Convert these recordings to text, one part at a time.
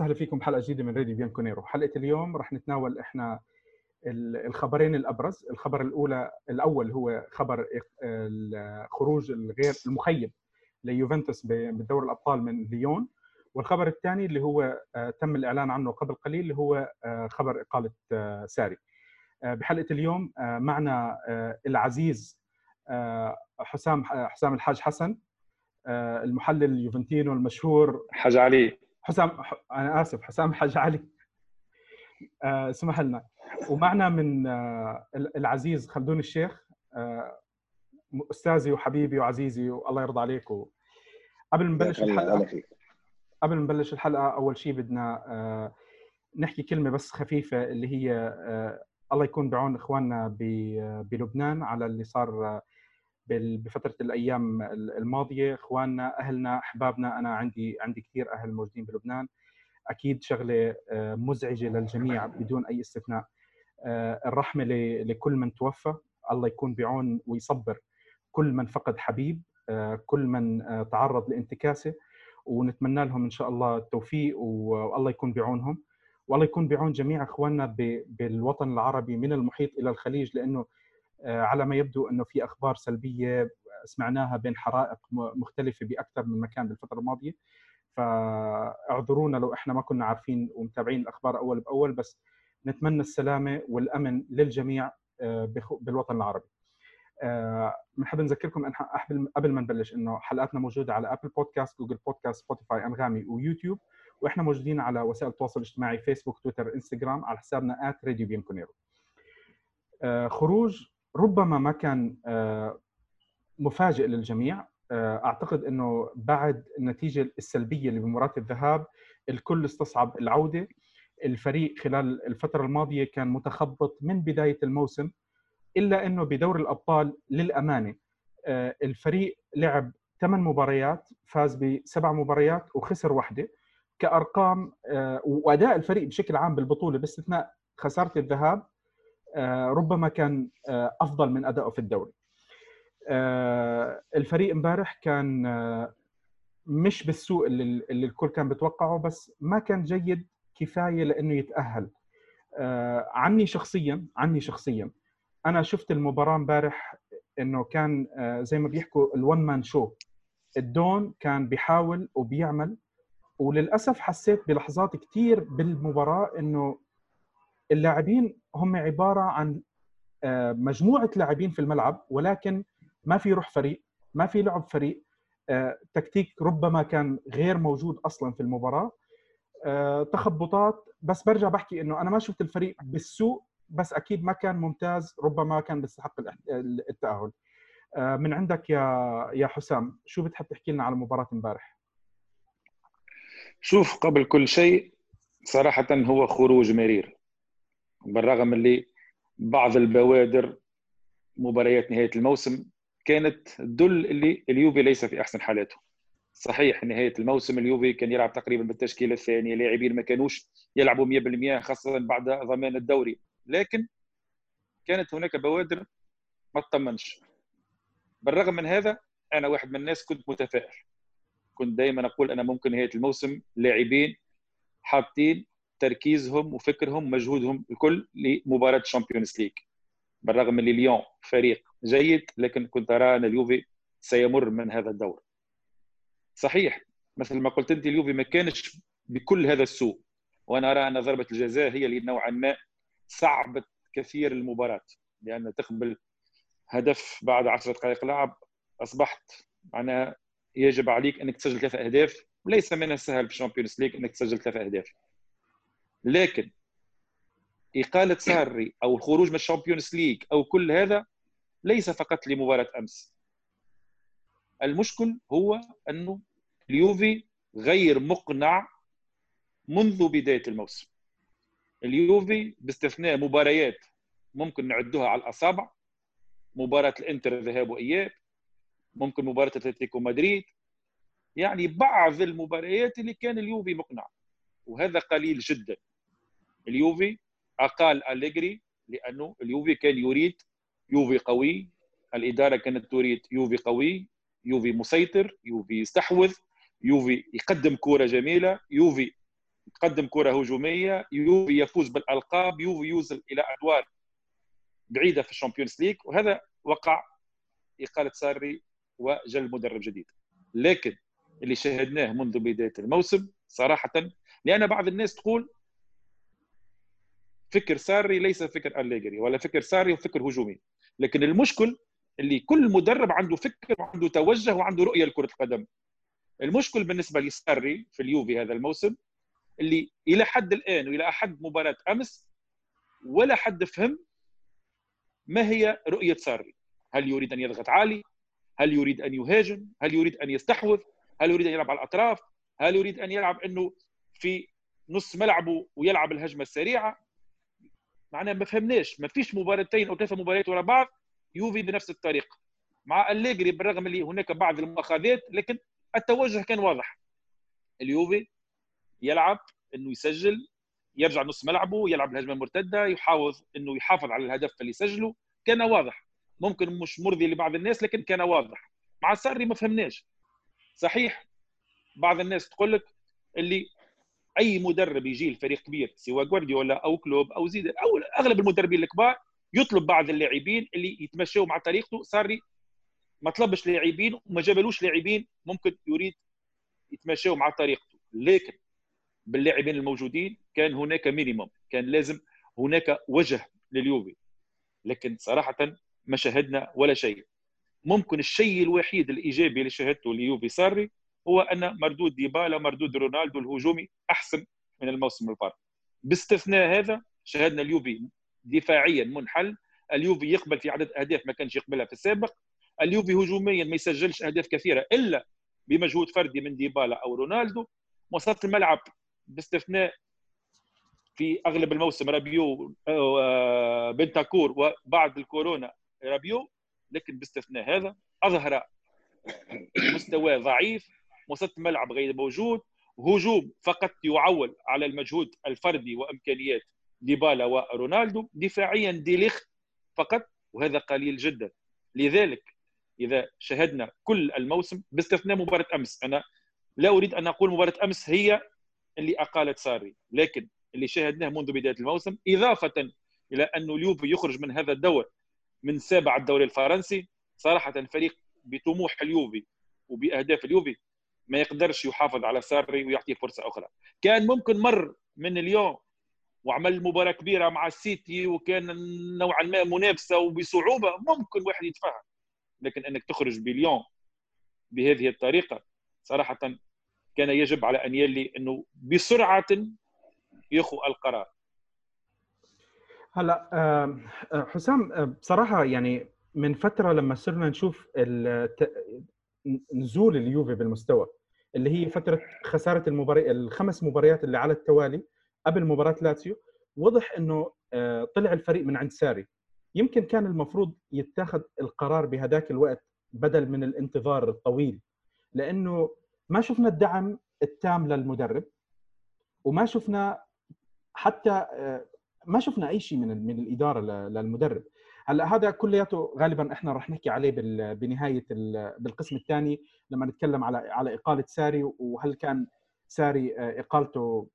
وسهلا فيكم بحلقة جديدة من راديو Bianconero حلقة اليوم رح نتناول إحنا الخبرين الأبرز. الخبر الأولى الأول هو خبر الخروج الغير المخيب ليوفنتوس بدور الأبطال من ليون. والخبر الثاني اللي هو آه، تم الإعلان عنه قبل قليل اللي هو آه، خبر إقالة آه، ساري. بحلقة اليوم معنا العزيز حسام حسام الحاج حسن المحلل اليوفنتينو المشهور. حاج علي. حسام أنا آسف حسام حاج علي. اسمح لنا. ومعنا من العزيز خلدون الشيخ أستاذي وحبيبي وعزيزي والله يرضى عليك. و... قبل ما نبلش الحلقة قبل ما نبلش الحلقة أول شيء بدنا آه، نحكي كلمة بس خفيفة اللي هي آه، الله يكون بعون إخواننا بلبنان على اللي صار آه، بفترة الأيام الماضية إخواننا أهلنا أحبابنا أنا عندي عندي كثير أهل موجودين بلبنان. أكيد شغلة مزعجة للجميع بدون أي استثناء. الرحمة لكل من توفى. الله يكون بعون ويصبر. كل من فقد حبيب كل من تعرض لانتكاسة. ونتمنى لهم إن شاء الله التوفيق والله يكون بعونهم. والله يكون بعون جميع إخواننا بالوطن العربي من المحيط إلى الخليج لأنه آه، على ما يبدو أنه في أخبار سلبية سمعناها بين حرائق مختلفة بأكثر من مكان بالفترة الماضية. فاعذرونا لو إحنا ما كنا عارفين ومتابعين الأخبار أول بأول بس نتمنى السلامة والأمن للجميع آه، بالوطن العربي. بنحب نذكركم قبل ما نبلش إنه حلقاتنا موجودة على Apple Podcast Google Podcast Spotify أنغامي ويوتيوب. وإحنا موجودين على وسائل التواصل الاجتماعي فيسبوك تويتر انستغرام على حسابنا @راديو بيمكونيرو خروج ربما ما كان آه، مفاجئ للجميع. آه، أعتقد إنه بعد النتيجة السلبية اللي بمباراة الذهاب الكل استصعب العودة. الفريق خلال الفترة الماضية كان متخبط من بداية الموسم إلا إنه بدور الأبطال للأمانة آه، الفريق لعب ثمان مباريات فاز بسبع مباريات وخسر واحدة. كأرقام وأداء الفريق بشكل عام بالبطولة باستثناء خسارة الذهاب ربما كان أفضل من ادائه في الدوري. الفريق امبارح كان مش بالسوء اللي, الكل كان بيتوقعه بس ما كان جيد كفاية لأنه يتأهل. عني شخصيا عني شخصيا أنا شفت المباراة امبارح إنه كان آه، زي ما بيحكوا الون مان شو الدون كان بيحاول وبيعمل وللأسف حسيت بلحظات كثير بالمباراة إنه اللاعبين هم عبارة عن آه، مجموعة لاعبين في الملعب ولكن ما في روح فريق ما في لعب فريق آه، تكتيك ربما كان غير موجود أصلا في المباراة تخبطات. بس برجع بحكي إنه أنا ما شفت الفريق بالسوء بس أكيد ما كان ممتاز ربما كان بيستحق التأهل. آه، من عندك يا يا حسام شو بتحب تحكي لنا على مباراة امبارح؟ شوف قبل كل شيء صراحة هو خروج مرير. بالرغم اللي بعض البوادر مباريات نهاية الموسم كانت تدل اللي اليوفي ليس في أحسن حالاته. صحيح نهاية الموسم اليوفي كان يلعب تقريبا بالتشكيلة الثانية لاعبين ما كانوش يلعبوا 100% خاصة بعد ضمان الدوري. لكن كانت هناك بوادر ما تطمنش. بالرغم من هذا أنا واحد من الناس كنت متفائل. كنت دائما أقول أنا ممكن نهاية الموسم لاعبين حاطين تركيزهم وفكرهم مجهودهم الكل لمباراة ال Champions League بالرغم من ليون فريق جيد لكن كنت أرى أن اليوفي سيمر من هذا الدور. صحيح مثل ما قلت أنت اليوفي ما كانش بكل هذا السوء. وأنا أرى أن ضربة الجزاء هي اللي نوعا ما صعبت كثير المباراة لأن تقبل هدف بعد 10 دقائق لعب أصبحت معناها يجب عليك أنك تسجل ثلاث أهداف. ليس من السهل في ال Champions League أنك تسجل ثلاث أهداف. إقالة ساري أو الخروج من ال Champions League أو كل هذا ليس فقط لمباراة أمس. المشكل هو انه اليوفي غير مقنع منذ بداية الموسم. اليوفي باستثناء مباريات ممكن نعدها على الأصابع مباراة الإنتر ذهاب وإياب ممكن مباراة أتلتيكو مدريد. يعني بعض المباريات اللي كان اليوفي مقنع وهذا قليل جدا. اليوفي أقال أليجري لأنه اليوفي كان يريد يوفي قوي الإدارة كانت تريد يوفي قوي يوفي مسيطر يوفي يستحوذ يوفي يقدم كورة جميلة يوفي تقدم كره هجومية يوفي يفوز بالألقاب يوفي يوصل إلى أدوار بعيدة في ال Champions League وهذا وقع إقالة ساري وجلب مدرب جديد. لكن اللي شاهدناه منذ بداية الموسم صراحة لأن بعض الناس تقول فكر ساري ليس فكر أليجري ولا فكر ساري وفكر هجومي. لكن المشكل اللي كل مدرب عنده فكر وعنده توجه وعنده رؤية لكرة القدم. المشكل بالنسبة لساري في اليوفي هذا الموسم اللي إلى حد الآن وإلى حد مباراة أمس ولا حد فهم ما هي رؤية ساري. هل يريد أن يضغط عالي؟ هل يريد أن يهاجم؟ هل يريد أن يستحوذ؟ هل يريد أن يلعب على الأطراف؟ هل يريد أن يلعب إنه في نص ملعبه ويلعب الهجمة السريعة؟ معناها ما فهمناش. ما فيش مباراتين أو ثلاثة مباريات ورا بعض يوفي بنفس الطريقة مع أليجري بالرغم اللي هناك بعض المؤاخذات لكن التوجه كان واضح. اليوفي يلعب إنه يسجل يرجع نص ملعبه يلعب الهجمة المرتدة يحاول إنه يحافظ على الهدف اللي يسجله كان واضح. ممكن مش مرضي لبعض الناس لكن كان واضح. مع ساري ما فهمناش. صحيح بعض الناس تقول لك اللي أي مدرب يجي الفريق كبير سواء جوارديولا أو كلوب أو زيد أو أغلب المدربين الكبار يطلب بعض اللاعبين اللي يتمشوا مع طريقته. ساري ما طلبش لاعبين وما جابلوش لاعبين ممكن يريد يتمشوا مع طريقته. لكن باللاعبين الموجودين كان هناك مينيموم كان لازم هناك وجه لليوفي. لكن صراحة ما شاهدنا ولا شيء. ممكن الشيء الوحيد الإيجابي اللي شاهدته ليوفي ساري هو أن مردود ديبالا مردود رونالدو الهجومي أحسن من الموسم الماضي باستثناء هذا شاهدنا اليوفي دفاعيا منحل. اليوفي يقبل في عدد أهداف ما كانش يقبلها في السابق. اليوفي هجوميا ما يسجلش أهداف كثيرة إلا بمجهود فردي من ديبالا أو رونالدو. وسط الملعب باستثناء في أغلب الموسم رابيو آه، بنتاكور وبعد الكورونا رابيو. لكن باستثناء هذا أظهر مستوى ضعيف وسط الملعب غير موجود هجوم فقط يعول على المجهود الفردي وإمكانيات ديبالا ورونالدو. دفاعيا ديليخ فقط وهذا قليل جدا. لذلك إذا شاهدنا كل الموسم باستثناء مباراة أمس أنا لا أريد أن أقول مباراة أمس هي اللي أقالت ساري لكن اللي شاهدناه منذ بداية الموسم إضافة إلى انه اليوفي يخرج من هذا الدور من سابع الدوري الفرنسي. صراحة فريق بطموح اليوفي وبأهداف اليوفي ما يقدرش يحافظ على ساري ويعطيه فرصة أخرى. كان ممكن مر من اليوم وعمل مباراة كبيرة مع السيتي وكان نوعا ما منافسة وبصعوبة ممكن واحد يتفهم لكن أنك تخرج بليون بهذه الطريقة صراحة كان يجب على انيلي أنه بسرعة ياخذ القرار. هلا حسام بصراحة يعني من فترة لما صرنا نشوف نزول اليوفي بالمستوى اللي هي فترة خسارة المباريات الخمس مباريات اللي على التوالي قبل مباراة لاتسيو. وضح إنه آه، طلع الفريق من عند ساري. يمكن كان المفروض يتاخذ القرار بهذاك الوقت بدل من الانتظار الطويل لأنه ما شفنا الدعم التام للمدرب وما شفنا حتى آه، ما شفنا أي شيء من من الإدارة للمدرب. هلا هذا كلياته غالبا إحنا رح نحكي عليه بنهاية بالقسم الثاني لما نتكلم على على إقالة ساري وهل كان ساري آه، إقالته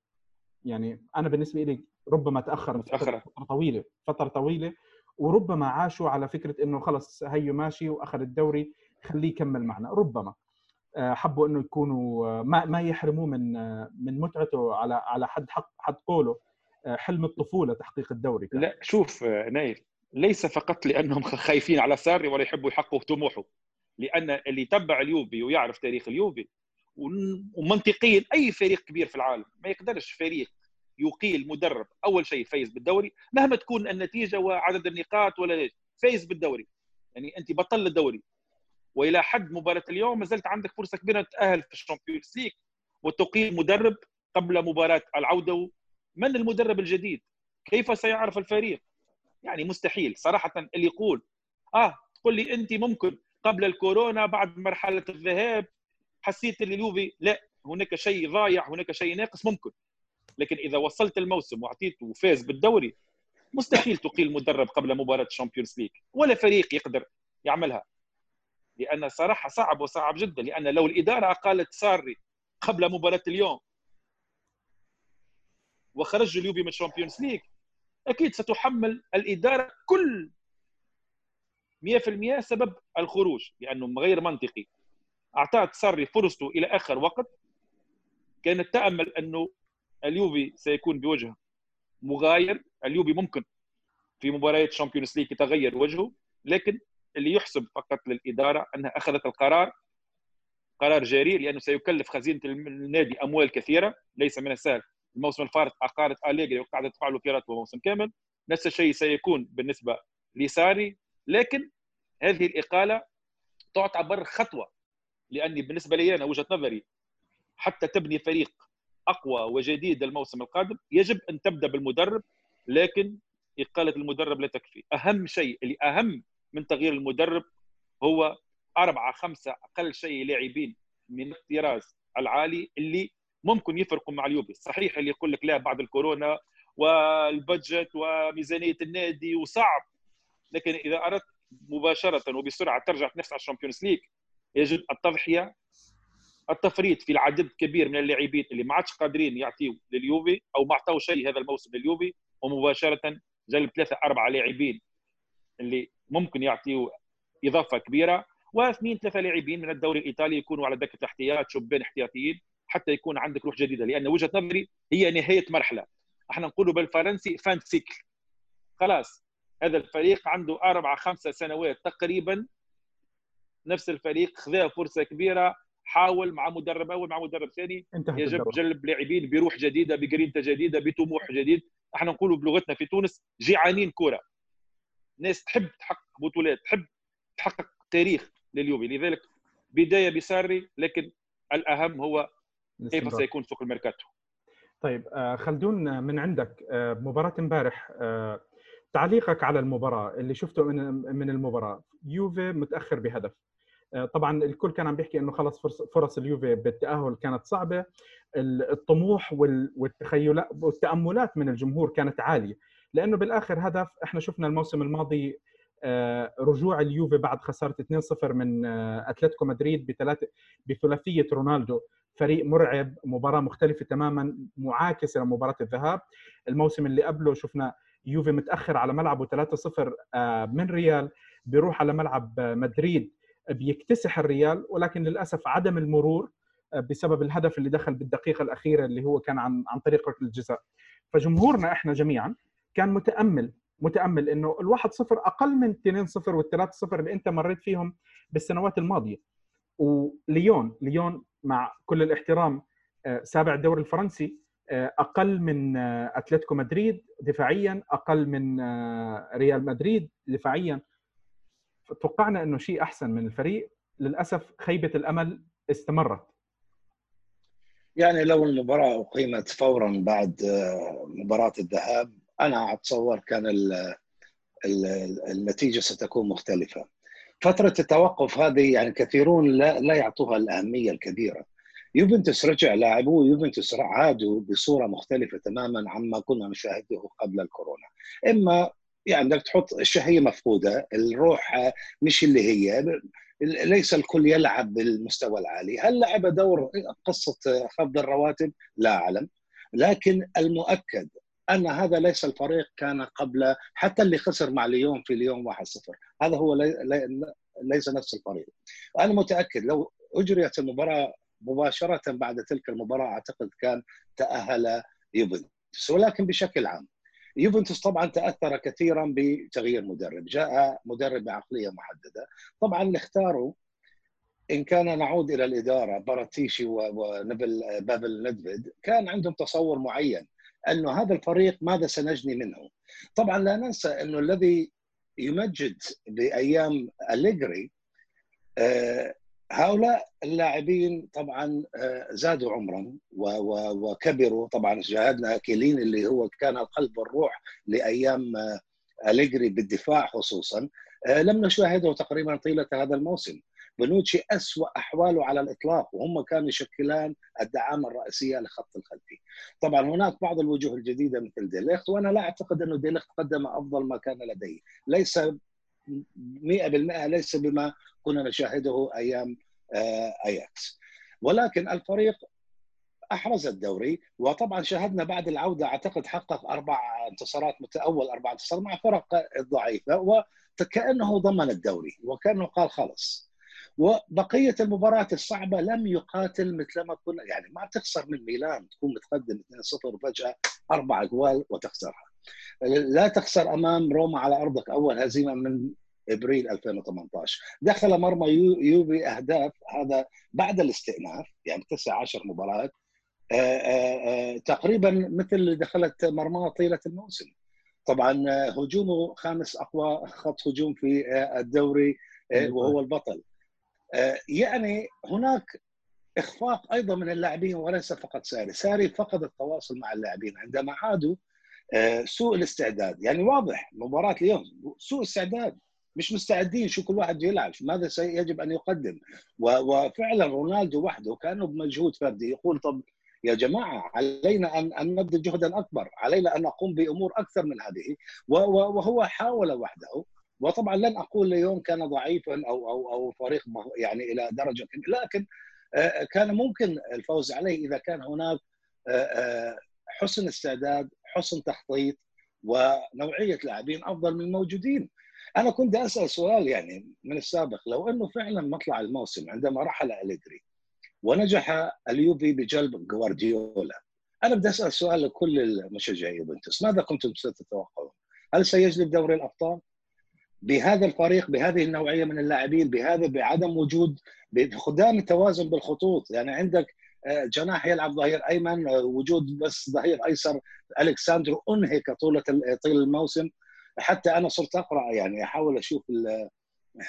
يعني أنا بالنسبة لي ربما تأخر فترة طويلة فترة طويلة وربما عاشوا على فكرة إنه خلص هيو ماشي وأخذ الدوري خليه يكمل معنا ربما آه، حبوا إنه يكونوا آه، ما ما يحرموه من من متعته على على حد حق حد قوله حلم الطفولة تحقيق الدوري كان. لا شوف نايف ليس فقط لأنهم خايفين على ساري ولا يحبوا يحققوا طموحه لأن اللي يتبع اليوفي ويعرف تاريخ اليوفي ومنطقيا أي فريق كبير في العالم ما يقدرش فريق يقيل مدرب أول شيء فايز بالدوري مهما تكون النتيجة وعدد النقاط ولا ليش فايز بالدوري. يعني أنت بطل الدوري. وإلى حد مباراة اليوم ما زلت عندك فرصة كبيرة تتاهل في ال Champions League وتقيل مدرب قبل مباراة العودة. من المدرب الجديد؟ كيف سيعرف الفريق؟ يعني مستحيل صراحة اللي يقول آه تقول لي أنت ممكن قبل الكورونا بعد مرحلة الذهاب حسيت إن اليوفي لا هناك شيء ضايع هناك شيء ناقص ممكن. لكن إذا وصلت الموسم واعطيته وفاز بالدوري مستحيل تقيل مدرب قبل مباراة ال Champions League ولا فريق يقدر يعملها. لأن صراحة صعب وصعب جدا لأن لو الإدارة أقالت ساري قبل مباراة اليوم وخرج اليوفي من ال Champions League أكيد ستحمل الإدارة كل 100% سبب الخروج لأنه غير منطقي. اعطت ساري فرصته إلى آخر وقت كانت تأمل أنه اليوفي سيكون بوجه مغاير. اليوفي ممكن في مباريات ال Champions League يتغير وجهه لكن اللي يحسب فقط للإدارة أنها أخذت القرار قرار جريء لأنه سيكلف خزينة النادي أموال كثيرة ليس من السهل. الموسم الفارط أقالت أليجري وقاعدة تدفع له راتبه موسم كامل نفس الشيء سيكون بالنسبة لساري. لكن هذه الإقالة تعتبر خطوة لأني بالنسبة لي أنا وجهة نظري حتى تبني فريق أقوى وجديد الموسم القادم يجب أن تبدأ بالمدرب لكن إقالة المدرب لا تكفي. أهم شيء اللي أهم من تغيير المدرب هو أربعة خمسة أقل شيء لاعبين من الطراز العالي اللي ممكن يفرقوا مع اليوفي صحيح اللي يقول لك لا بعد الكورونا وال budget وميزانية النادي وصعب. لكن إذا أردت مباشرة وبسرعة ترجع تنافس على ال Champions League يجب التضحية التفريط في العدد كبير من اللاعبين اللي ما عادش قادرين يعطيوا لليوفي أو ما اعطوا شيء هذا الموسم لليوفي ومباشرة جلب ثلاثة أربعة لاعبين اللي ممكن يعطيوا إضافة كبيرة واثنين ثلاثة لاعبين من الدوري الإيطالي يكونوا على دكه الاحتياط شبان احتياطيين. حتى يكون عندك روح جديدة لأن وجهة نظري هي نهاية مرحلة. إحنا نقولوا بالفرنسي فان سيكل خلاص هذا الفريق عنده أربع خمسة سنوات تقريبا. نفس الفريق خذا فرصة كبيرة حاول مع مدرب أول مع مدرب ثاني. يجب جلب لاعبين بروح جديدة بجرينتا جديدة بطموح جديد. إحنا نقولوا بلغتنا في تونس جيعانين كرة. ناس تحب تحقق بطولات تحب تحقق تاريخ لليوفي. لذلك بداية بساري لكن الأهم هو كيف سيكون سوق الميركاتو؟ طيب آه، خلدون من عندك آه، مباراة امبارح آه، تعليقك على المباراة اللي شفته من من المباراة. يوفي متأخر بهدف. طبعا الكل كان عم بيحكي إنه خلص فرص اليوفي بالتأهل كانت صعبة. الطموح والتخيلات والتأملات من الجمهور كانت عالية. لأنه بالآخر هدف إحنا شفنا الموسم الماضي آه، رجوع اليوفي بعد خسارة 2-0 من آه، أتلتيكو مدريد بثلاثه بثلاثية رونالدو. فريق مرعب مباراة مختلفة تماما معاكسه لمباراه الذهاب. الموسم اللي قبله شفنا يوفي متأخر على ملعبه 3-0 آه، من ريال بيروح على ملعب مدريد بيكتسح الريال ولكن للأسف عدم المرور بسبب الهدف اللي دخل بالدقيقة الأخيرة اللي هو كان عن عن طريق ركلة الجزاء. فجمهورنا إحنا جميعا كان متأمل متأمل إنه ال1 0 أقل من 2 0 وال3 0 اللي أنت مريت فيهم بالسنوات الماضية. وليون ليون مع كل الاحترام آه، سابع الدوري الفرنسي آه، أقل من آه، أتلتيكو مدريد دفاعيا أقل من ريال مدريد دفاعيا. توقعنا إنه شيء أحسن من الفريق. للأسف خيبة الأمل استمرت. يعني لو المباراة أقيمت فورا بعد مباراة الذهاب أنا أتصور كان النتيجة ستكون مختلفة. فترة التوقف هذه يعني كثيرون لا لا يعطوها الأهمية الكبيرة. يوفنتوس رجع لاعبوه يوفنتوس عادوا بصورة مختلفة تماما عما كنا نشاهده قبل الكورونا. إما يعني انك تحط الشهية مفقودة الروح مش اللي هي ليس الكل يلعب بالمستوى العالي. هل لعب دور قصة خفض الرواتب؟ لا أعلم. لكن المؤكد أن هذا ليس الفريق كان قبل حتى اللي خسر مع ليون في ليون 1-0 هذا هو لي ليس نفس الفريق. أنا متأكد لو أجريت المباراة مباشرة بعد تلك المباراة أعتقد كان تأهل يوفنتوس. ولكن بشكل عام يوفنتوس طبعا تأثر كثيرا بتغيير مدرب. جاء مدرب بعقلية محددة. طبعا اللي اختاروا إن كان نعود إلى الإدارة باراتيشي ونبل بابل ندفيد كان عندهم تصور معين. أنه هذا الفريق ماذا سنجني منه؟ طبعا لا ننسى أنه الذي يمجد بأيام أليجري آه، هؤلاء اللاعبين طبعا آه، زادوا عمرا وكبروا. طبعا شاهدنا كيلين اللي هو كان القلب والروح لأيام آه، أليجري بالدفاع خصوصا. لم نشاهده تقريبا طيلة هذا الموسم. بنوتشي أسوأ أحواله على الإطلاق وهم كانوا يشكلان الدعامة الرئيسية لخط الخلفي. طبعا هناك بعض الوجوه الجديدة مثل ديليخت وأنا لا أعتقد أنه ديليخت قدم أفضل ما كان لديه. ليس 100% ليس بما كنا نشاهده أيام آه، أياكس. ولكن الفريق أحرز الدوري وطبعا شاهدنا بعد العودة أعتقد حقق أربع انتصارات أول أربع انتصارات مع فرق ضعيفه وكأنه ضمن الدوري وكأنه قال خلص وبقية المباريات الصعبة لم يقاتل مثل ما كنا يعني ما تخسر من ميلان تكون متقدم 2-0 وفجأة أربع أجوال وتخسرها. لا تخسر أمام روما على أرضك أول هزيمة من إبريل 2018 دخل مرمى يوفي أهداف هذا بعد الاستئناف يعني 9 10 مباراه آه، آه، آه، تقريبا مثل اللي دخلت مرماه طيلة الموسم. طبعا هجومه خامس أقوى خط هجوم في الدوري وهو البطل. يعني هناك إخفاق أيضا من اللاعبين وليس فقط ساري، ساري فقد التواصل مع اللاعبين عندما عادوا سوء الاستعداد، يعني واضح مباراة اليوم سوء استعداد. مش مستعدين شو كل واحد يلعب ماذا يجب أن يقدم. وفعلا رونالدو وحده كأنه بمجهود فردي. يقول طب يا جماعة علينا ان أن نبذل جهدا أكبر، علينا أن نقوم بأمور أكثر من هذه. وهو حاول وحده وطبعا لن أقول اليوم كان ضعيفا أو أو أو فريق يعني إلى درجة لكن آه، كان ممكن الفوز عليه إذا كان هناك آه، آه، حسن استعداد، حسن تخطيط ونوعية لاعبين أفضل من الموجودين. أنا كنت أسأل سؤال يعني من السابق لو أنه فعلا مطلع الموسم عندما رحل أليجري ونجح اليوفي بجلب جوارديولا أنا بدي أسأل سؤال لكل المشجعين يوفنتوس ماذا كنتم ستتوقعون؟ هل سيجلب دوري الأبطال؟ بهذا الفريق بهذه النوعية من اللاعبين بهذا بعدم وجود بفقدان التوازن بالخطوط. يعني عندك آه، جناح يلعب ظهير أيمن آه، وجود بس ظهير أيسر ألكساندرو أنهك طولة طيلة الموسم. حتى أنا صرت أقرأ يعني أحاول أشوف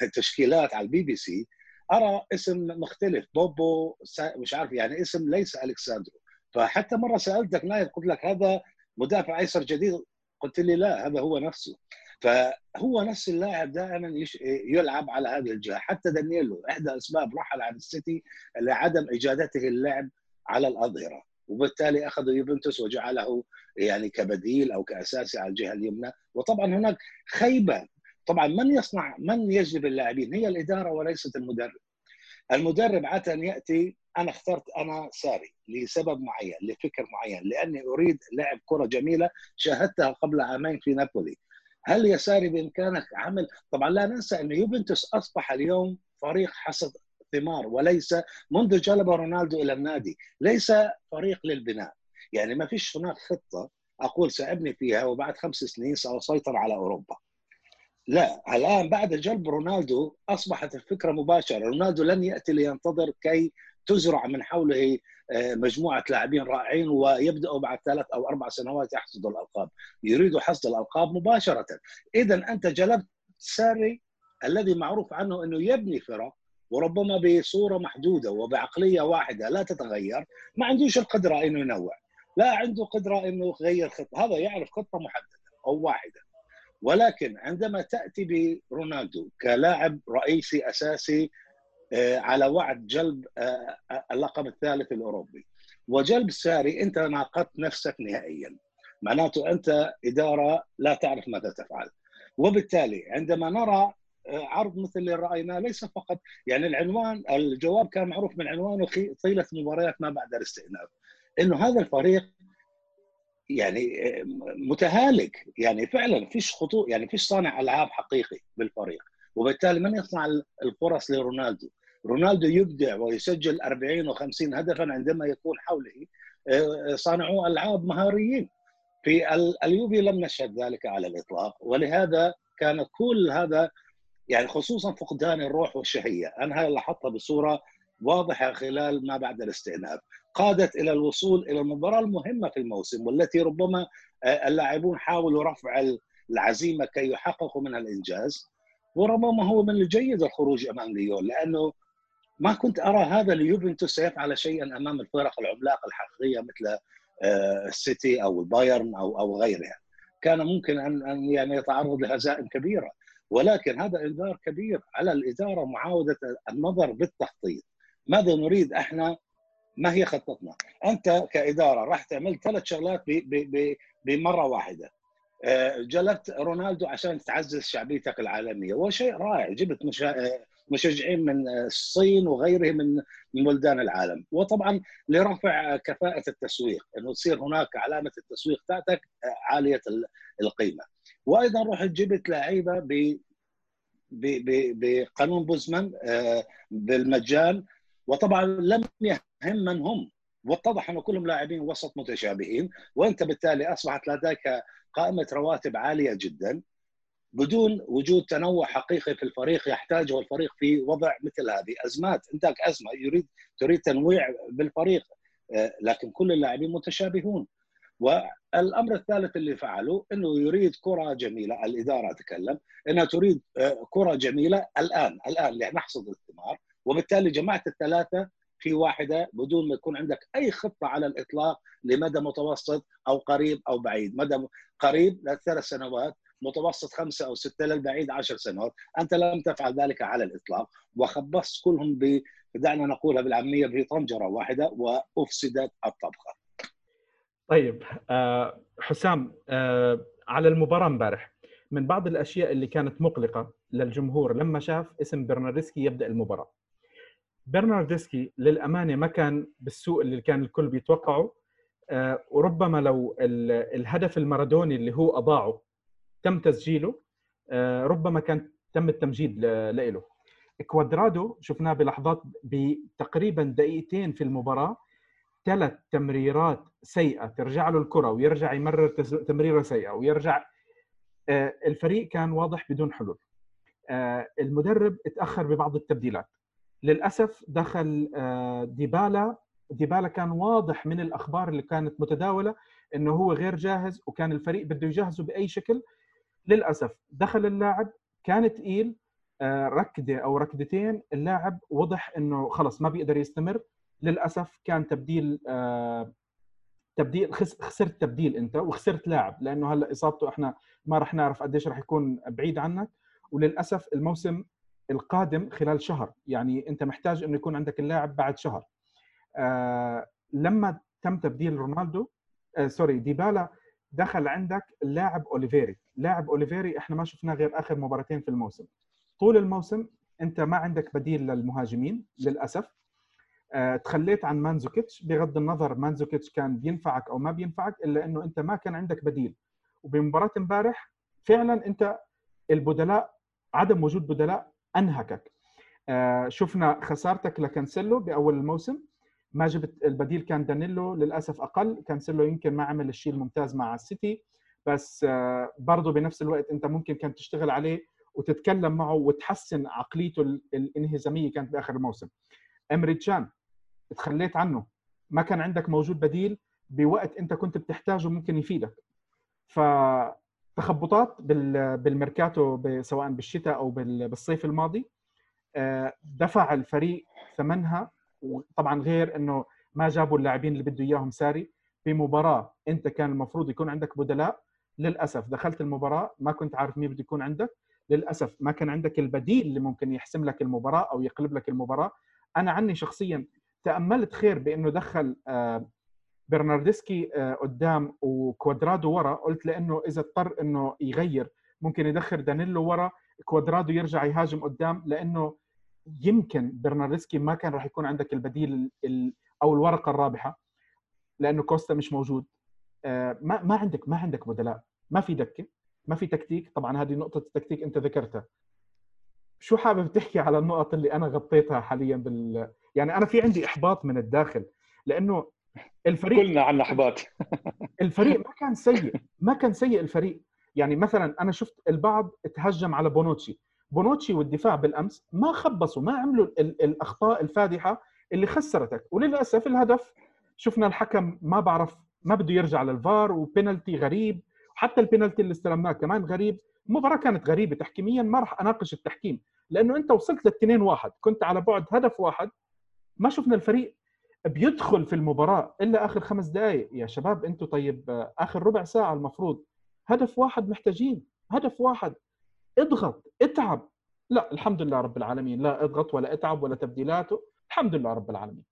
التشكيلات على البي بي سي. أرى اسم مختلف بوبو مش عارف يعني اسم ليس ألكساندرو. فحتى مرة سألتك نايف قلت لك هذا مدافع أيسر جديد. قلت لي لا هذا هو نفسه. فهو نفس اللاعب دائما يلعب على هذه الجهة. حتى دانييلو إحدى اسباب رحل عن السيتي لعدم اجادته اللعب على الاظهره وبالتالي اخذوا يوفنتوس وجعله يعني كبديل أو كاساسي على الجهة اليمنى. وطبعا هناك خيبة. طبعا من يصنع من يجلب اللاعبين؟ هي الإدارة وليست المدرب. المدرب عاده يأتي أنا اخترت أنا ساري لسبب معين لفكر معين لأني أريد لعب كرة جميلة شاهدتها قبل عامين في نابولي. هل يا ساري بإمكانك عمل؟ طبعا لا ننسى أن يوفنتوس أصبح اليوم فريق حصد ثمار وليس منذ جلب رونالدو إلى النادي ليس فريق للبناء. يعني ما فيش هناك خطة أقول سأبني فيها وبعد خمس سنين سأسيطر على أوروبا. لا الآن بعد جلب رونالدو أصبحت الفكرة مباشرة. رونالدو لن يأتي لينتظر كي تزرع من حوله آه، مجموعة لاعبين رائعين ويبدأوا بعد ثلاث أو أربع سنوات يحصدوا الألقاب. يريدوا حصد الألقاب مباشرة. اذا أنت جلبت ساري الذي معروف عنه أنه يبني فرق وربما بصورة محدودة وبعقلية واحدة لا تتغير ما عندوش القدرة إنه ينوع. لا عنده قدرة إنه يغير خطه هذا يعرف خطة محددة أو واحدة. ولكن عندما تأتي برونالدو كلاعب رئيسي أساسي على وعد جلب آه، آه، اللقب الثالث الأوروبي. وجلب ساري أنت ناقضت نفسك نهائيا. معناته أنت إدارة لا تعرف ماذا تفعل. وبالتالي عندما نرى عرض مثل اللي رأيناه ليس فقط يعني العنوان الجواب كان معروف من عنوانه طيلة مباريات ما بعد الاستئناف. إنه هذا الفريق يعني متهالك. يعني فعلا فيش خطوط يعني فيش صانع ألعاب حقيقي بالفريق. وبالتالي من يصنع الفرص لرونالدو؟ رونالدو يبدع ويسجل 40 و50 هدفا عندما يكون حوله. آه، صانعو ألعاب مهاريين. في اليوفي لم نشهد ذلك على الإطلاق ولهذا كان كل هذا يعني خصوصا فقدان الروح والشهية. أنا هاي لاحظتها بصورة واضحة خلال ما بعد الاستئناف. قادت إلى الوصول إلى المباراة المهمة في الموسم والتي ربما آه، اللاعبون حاولوا رفع العزيمة كي يحققوا منها الإنجاز. وربما هو من الجيد الخروج أمام ليون لأنه ما كنت أرى هذا ليوفنتوس سيفعل شيئا أمام الفرق العملاقه الحقيقية مثل آه، السيتي أو البايرن أو أو غيرها. كان ممكن أن أن يعني يتعرض لهزائم كبيرة. ولكن هذا إنذار كبير على الإدارة معاودة النظر بالتخطيط. ماذا نريد إحنا؟ ما هي خطتنا؟ أنت كإدارة راح تعمل ثلاث شغلات بمرة واحدة. جلبت رونالدو عشان تعزز شعبيتك العالمية. وشيء رائع. جبت مشا... مشجعين من الصين وغيره من بلدان العالم. وطبعا لرفع كفاءة التسويق إنه تصير هناك علامة التسويق تاعتك عالية القيمة. وأيضا رحت جبت لعيبة ب بقانون بوزمان آه، بالمجان. وطبعا لم يهم من هم واتضح إنه كلهم لاعبين وسط متشابهين وأنت بالتالي أصبحت لديك قائمة رواتب عالية جدا بدون وجود تنوع حقيقي في الفريق يحتاجه الفريق في وضع مثل هذه. أزمات انت أزمة يريد تريد تنويع بالفريق آه، لكن كل اللاعبين متشابهون. والأمر الثالث اللي فعله إنه يريد كرة جميلة الإدارة اتكلم إنها تريد آه، كرة جميلة الآن الآن نحصد الثمار وبالتالي جمعت الثلاثة في واحدة بدون ما يكون عندك أي خطة على الإطلاق لمدى متوسط أو قريب أو بعيد، مدى قريب لثلاث سنوات، متوسط خمسة أو ستة للبعيد عشر سنوات، أنت لم تفعل ذلك على الإطلاق وخبصت كلهم ب دعنا نقولها بالعامية في طنجره واحدة وأفسدت الطبخه. طيب آه، حسام آه، على المباراة امبارح من بعض الأشياء اللي كانت مقلقة للجمهور لما شاف اسم برناردسكي يبدأ المباراة. برناردسكي للأمانة ما كان بالسوء اللي كان الكل بيتوقعه. آه، وربما لو الهدف المارادوني اللي هو أضاعه تم تسجيله ربما كان تم التمجيد له كوادرادو شفناه بلحظات بتقريبا دقيقتين في المباراة ثلاث تمريرات سيئة ترجع له الكرة ويرجع يمرر تمريرة سيئة ويرجع آه، الفريق كان واضح بدون حلول. آه، المدرب اتأخر ببعض التبديلات. للأسف دخل آه، ديبالا. ديبالا كان واضح من الأخبار اللي كانت متداولة إنه هو غير جاهز وكان الفريق بده يجهزه بأي شكل. للأسف دخل اللاعب كان تقيل ركدة أو ركدتين. اللاعب وضح إنه خلص ما بيقدر يستمر. للأسف كان تبديل آه، تبديل خسرت تبديل أنت وخسرت لاعب لأنه هلأ إصابته إحنا ما راح نعرف قديش راح يكون بعيد عنك. وللأسف الموسم القادم خلال شهر يعني أنت محتاج إنه يكون عندك اللاعب بعد شهر. آه لما تم تبديل رونالدو آه sorry ديبالا دخل عندك اللاعب أوليفيري. لاعب أوليفيري إحنا ما شفناه غير آخر مباراتين في الموسم. طول الموسم أنت ما عندك بديل للمهاجمين للأسف. آه، تخليت عن مانزوكيتش. بغض النظر مانزوكيتش كان بينفعك أو ما بينفعك إلا إنه أنت ما كان عندك بديل. وبمباراة امبارح فعلا أنت البدلاء عدم وجود بدلاء أنهكك. آه، شفنا خسارتك لكانسيلو بأول الموسم. ما جبت البديل كان دانيلو للأسف أقل. كانسيلو يمكن ما عمل الشيء الممتاز مع السيتي بس آه، برضه بنفس الوقت أنت ممكن كان تشتغل عليه وتتكلم معه وتحسن عقليته الانهزامية كانت بآخر الموسم. إمري تشان تخليت عنه. ما كان عندك موجود بديل بوقت أنت كنت بتحتاجه ممكن يفيدك. فتخبطات بالميركاتو سواء بالشتاء أو بالصيف الماضي. آه، دفع الفريق ثمنها وطبعا غير إنه ما جابوا اللاعبين اللي بده إياهم ساري بمباراة أنت كان المفروض يكون عندك بدلاء. للأسف دخلت المباراة ما كنت عارف مين بده يكون عندك. للأسف ما كان عندك البديل اللي ممكن يحسم لك المباراة أو يقلب لك المباراة. أنا عني شخصيا تأملت خير بإنه دخل آه، برناردسكي آه، قدام وكوادرادو ورا قلت لأنه إذا اضطر إنه يغير ممكن يدخل دانيلو ورا كوادرادو يرجع يهاجم قدام لأنه يمكن برناردسكي ما كان راح يكون عندك البديل أو الورقة الرابحة لأنه كوستا مش موجود. آه، ما ما عندك ما عندك بدلاء. ما في دكة ما في تكتيك. طبعا هذه نقطة التكتيك أنت ذكرتها. شو حابب تحكي على النقط اللي أنا غطيتها حاليا بال يعني أنا في عندي إحباط من الداخل لأنه الفريق كلنا عندنا أحباط. الفريق ما كان سيء ما كان سيء الفريق. يعني مثلا أنا شفت البعض تهجم على بونوتشي. بونوتشي والدفاع بالأمس ما خبصوا ما عملوا الأخطاء الفادحة اللي خسرتك. وللأسف الهدف شفنا الحكم ما بعرف ما بده يرجع للفار وبينالتي غريب. وحتى البينالتي اللي استلمناه كمان غريب. المباراه كانت غريبة. تحكيميا ما راح أناقش التحكيم لأنه أنت وصلت للتنين واحد. كنت على بعد هدف واحد. ما شفنا الفريق بيدخل في المباراة إلا آخر خمس دقائق يا شباب أنتم طيب آخر ربع ساعة المفروض. هدف واحد محتاجين. هدف واحد. اضغط اتعب. لا الحمد لله رب العالمين. لا اضغط ولا اتعب ولا تبديلاته. الحمد لله رب العالمين.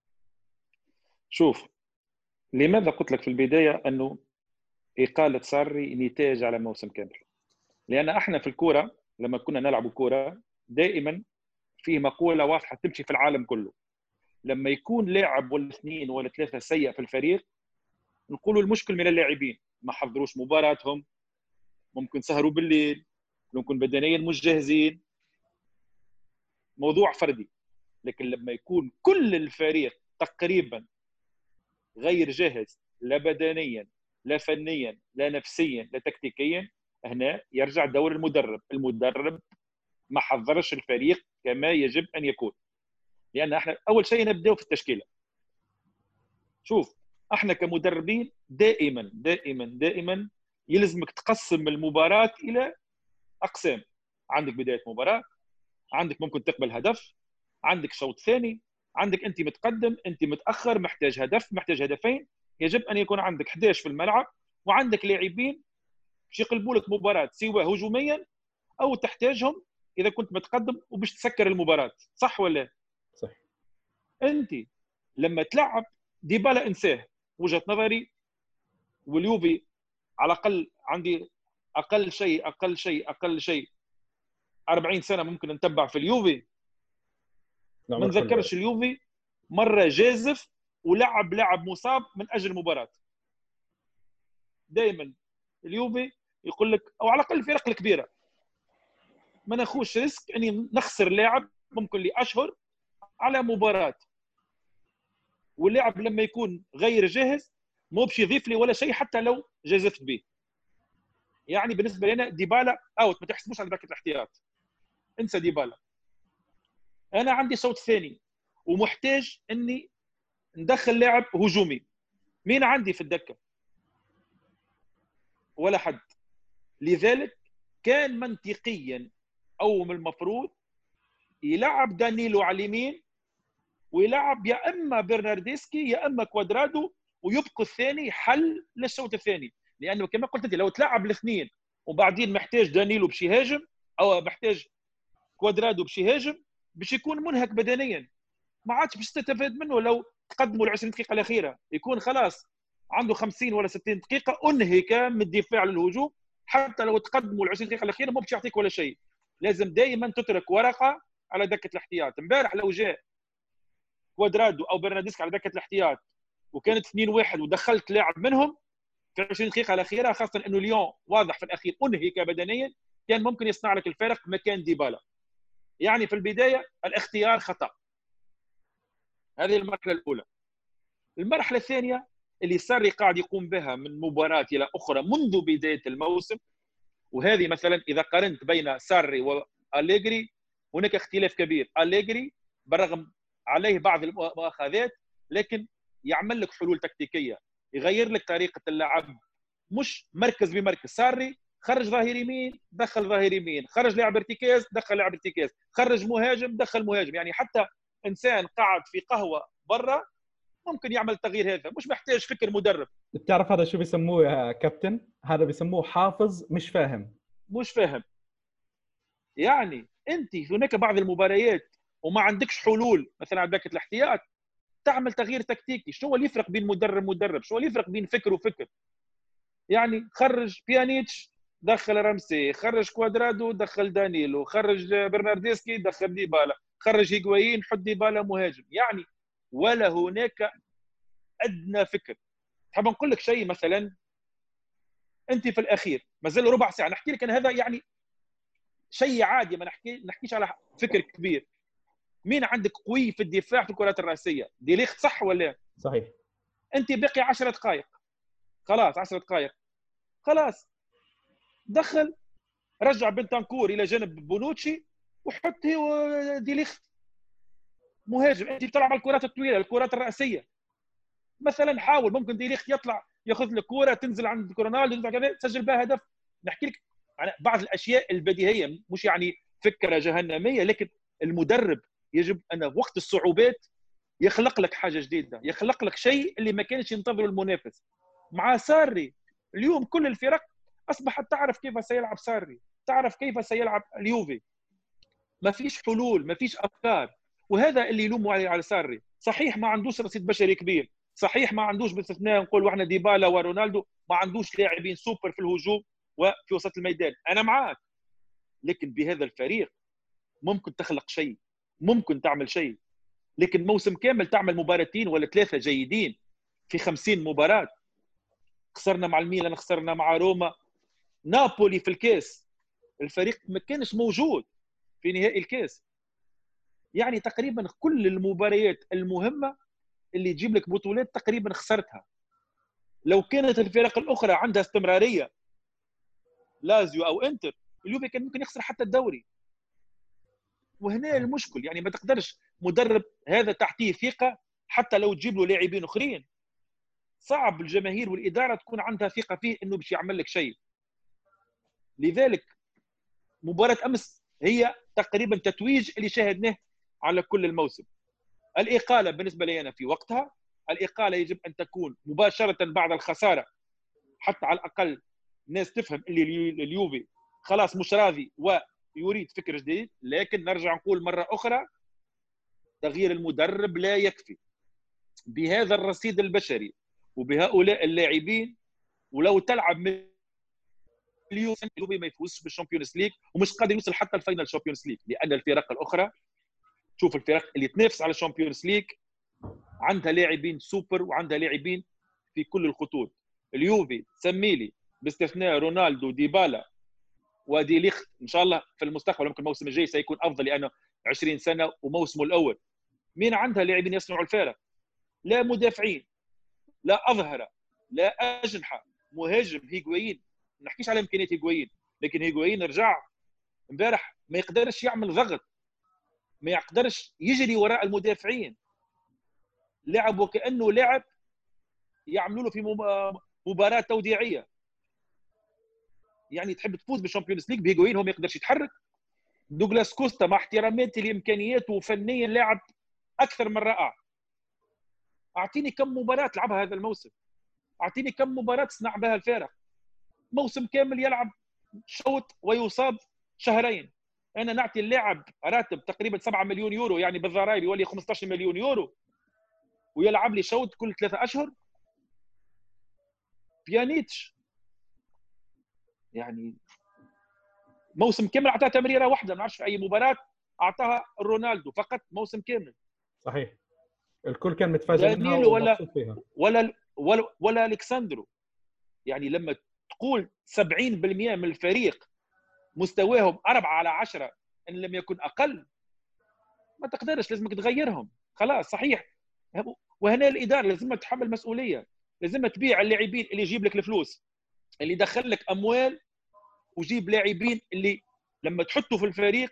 شوف لماذا قلت لك في البداية أنه إقالة ساري نتاج على موسم كامل؟ لأن إحنا في الكورة لما كنا نلعب كورة دائما فيه مقولة واضحة تمشي في العالم كله. لما يكون لاعب ولا اثنين ولا ثلاثة سيء في الفريق نقولوا المشكل من اللاعبين. ما حضروش مباراتهم ممكن سهروا بالليل ممكن بدنيا مش جاهزين موضوع فردي. لكن لما يكون كل الفريق تقريبا غير جاهز لا بدنيا لا فنيا لا نفسيا لا تكتيكيا هنا يرجع دور المدرب. المدرب ما حضرش الفريق كما يجب أن يكون. لأن إحنا أول شيء نبداو في التشكيلة. شوف إحنا كمدربين دائما دائما دائما يلزمك تقسم المباراة إلى أقسام. عندك بداية مباراة عندك ممكن تقبل هدف عندك شوط ثاني عندك أنت متقدم أنت متأخر محتاج هدف محتاج هدفين. يجب أن يكون عندك 11 في الملعب وعندك لاعبين باش يقلبوا لك مباراة سواء هجوميا أو تحتاجهم إذا كنت متقدم وباش تسكر المباراة. صح ولا انت لما تلعب ديبالا انساه. وجهة نظري واليوفي على الأقل عندي أقل شيء أقل شيء أقل شيء 40 سنة ممكن نتبع في اليوفي. ما نذكرش اليوفي مرة جازف ولعب لاعب مصاب من أجل المباراة. دائما اليوفي يقول لك أو على الأقل الفرق الكبيرة. ما ناخوش ريسك إني نخسر لاعب ممكن لأشهر على مباراة. واللاعب لما يكون غير جاهز مو باش يضيف لي ولا شيء حتى لو جازفت به. يعني بالنسبة لنا ديبالا out ما تحسبوش على بنك الاحتياط. انسى ديبالا. أنا عندي شوط ثاني ومحتاج إني ندخل لاعب هجومي. مين عندي في الدكة؟ ولا حد. لذلك كان منطقيا أو من المفروض يلعب دانيلو على اليمين ويلعب يا إما برناردسكي يا إما كوادرادو ويبقى الثاني حل للشوط الثاني. لأنه كما قلت أنت لو تلعب الاثنين وبعدين محتاج دانيلو باش يهاجم أو محتاج كوادرادو باش يهاجم باش يكون منهك بدنيا. ما عادش باش تستفاد منه لو تقدموا ال 20 دقيقة الأخيرة. يكون خلاص عنده 50 ولا 60 دقيقة أنهك من الدفاع للهجوم. حتى لو تقدموا ال 20 دقيقة الأخيرة ما باش يعطيك ولا شيء. لازم دائما تترك ورقة على دكة الاحتياط. امبارح لو جاء كوادرادو أو برناديسك على دكه الاحتياط وكانت 2 1 ودخلت لاعب منهم في 20 دقيقة الاخيره خاصة إنه ليون واضح في الأخير أنهك بدنيا كان ممكن يصنع لك الفارق مكان ديبالا. يعني في البداية الاختيار خطأ. هذه المرحلة الأولى. المرحلة الثانية اللي ساري قاعد يقوم بها من مباراة إلى أخرى منذ بداية الموسم وهذه مثلا إذا قارنت بين ساري وأليجري هناك اختلاف كبير. أليجري بالرغم عليه بعض المؤاخذات لكن يعمل لك حلول تكتيكية يغير لك طريقة اللعب مش مركز بمركز. ساري خرج ظهير يمين دخل ظهير يمين خرج لاعب ارتكاز دخل لاعب ارتكاز خرج مهاجم دخل مهاجم. يعني حتى إنسان قاعد في قهوة برا ممكن يعمل تغيير هذا مش محتاج فكر مدرب. بتعرف هذا شو بيسموه يا كابتن؟ هذا بيسموه حافظ مش فاهم. مش فاهم. يعني أنت هناك بعض المباريات وما عندكش حلول. مثلا على دكه الاحتياط تعمل تغيير تكتيكي. شنو اللي يفرق بين مدرب ومدرب شنو اللي يفرق بين فكر وفكر؟ يعني خرج بيانيتش دخل رمسي خرج كوادرادو دخل دانيلو خرج برناردسكي دخل ديبالا خرج هيغوايين حط ديبالا مهاجم. يعني ولا هناك أدنى فكر. حاب نقول لك شيء مثلا. أنت في الأخير ما زال ربع ساعة. نحكي لك أنا هذا يعني شيء عادي ما نحكي نحكيش على فكر كبير. مين عندك قوي في الدفاع في الكرات الرأسية؟ ديليخت صح ولا؟ صحيح. أنت باقي 10 دقائق. خلاص 10 دقائق. خلاص. دخل رجع بنتانكور إلى جانب بونوتشي وحط ديليخت مهاجم أنت بتلعب على الكرات الطويلة الكرات الرأسية. مثلا حاول ممكن ديليخت يطلع ياخذ لك كوره تنزل عند رونالدو تسجل بها هدف. نحكي لك عن بعض الأشياء البديهية مش يعني فكرة جهنمية لكن المدرب يجب أن وقت الصعوبات يخلق لك حاجة جديدة يخلق لك شيء اللي ما كانش ينتظره المنافس. مع ساري اليوم كل الفرق أصبحت تعرف كيف سيلعب ساري تعرف كيف سيلعب اليوفي. ما فيش حلول ما فيش أفكار. وهذا اللي يلوموا عليه على ساري. صحيح ما عندوش رصيد بشري كبير. صحيح ما عندوش باستثناء نقول إحنا ديبالا ورونالدو ما عندوش لاعبين سوبر في الهجوم وفي وسط الميدان. أنا معاك. لكن بهذا الفريق ممكن تخلق شيء. ممكن تعمل شيء. لكن موسم كامل تعمل مباراتين ولا ثلاثة جيدين في 50 مباراة. خسرنا مع الميلان خسرنا مع روما. نابولي في الكاس. الفريق ما كانش موجود في نهائي الكاس. يعني تقريبا كل المباريات المهمة اللي تجيب لك بطولات تقريبا خسرتها. لو كانت الفرق الأخرى عندها استمرارية لازيو أو إنتر اليوفي كان ممكن يخسر حتى الدوري. وهنا المشكل يعني ما تقدرش مدرب هذا تحتيه ثقة حتى لو تجيب له لاعبين أخرين. صعب الجماهير والإدارة تكون عندها ثقة فيه إنه باش يعمل لك شيء. لذلك مباراة أمس هي تقريبا تتويج اللي شاهدناه على كل الموسم. الإقالة بالنسبة لي أنا في وقتها الإقالة يجب أن تكون مباشرة بعد الخسارة. حتى على الأقل الناس تفهم اللي اليوفي خلاص مش راضي ويريد فكر جديد لكن نرجع نقول مرة أخرى تغيير المدرب لا يكفي. بهذا الرصيد البشري وبهؤلاء اللاعبين ولو تلعب مليون ما يفوزش بال Champions League ومش قادر يوصل حتى ال final Champions League. لأن الفرق الأخرى شوف الفرق اللي تنافس على ال Champions League عندها لاعبين سوبر وعندها لاعبين في كل الخطوط. اليوفي سميلي باستثناء رونالدو ديبالا ودي ليخت إن شاء الله في المستقبل ممكن الموسم الجاي سيكون أفضل لأنه 20 سنة وموسمه الأول. مين عندها لاعبين يصنعوا الفارق لا مدافعين لا أظهرة لا أجنحة مهاجم هيغوين ما نحكيش على امكانيات هيغوين لكن هيغوين رجع امبارح ما يقدرش يعمل ضغط ما يقدرش يجري وراء المدافعين. لعب وكانه لاعب يعملوا له في مباراة توديعيه يعني تحب تفوز بال Champions League بهيغوين هو ما يقدرش يتحرك. دوغلاس كوستا مع احتراماتي لإمكانياته فنيا لاعب أكثر من رائع أعطيني كم مباراة لعبها هذا الموسم. أعطيني كم مباراة صنع بها الفارق. موسم كامل يلعب شوط ويصاب شهرين. أنا نعطي اللاعب راتب تقريبا 7 مليون يورو يعني بالضرائب يولي 15 مليون يورو. ويلعب لي شوط كل ثلاثة أشهر. بيانيتش يعني موسم كامل اعطاه تمريرة واحدة ما نعرفش في أي مباراة أعطاها رونالدو فقط موسم كامل. صحيح. الكل كان متفاجئ منها ولا فيها. ولا ولا ولا الكساندرو يعني لما تقول 70% من الفريق مستواهم أربعة على عشرة إن لم يكن أقل ما تقدرش لازمك تغيرهم. خلاص صحيح. وهنا الإدارة لازم تحمل مسؤولية لازم تبيع اللاعبين اللي يجيب لك الفلوس اللي يدخل لك أموال وجيب لاعبين اللي لما تحطه في الفريق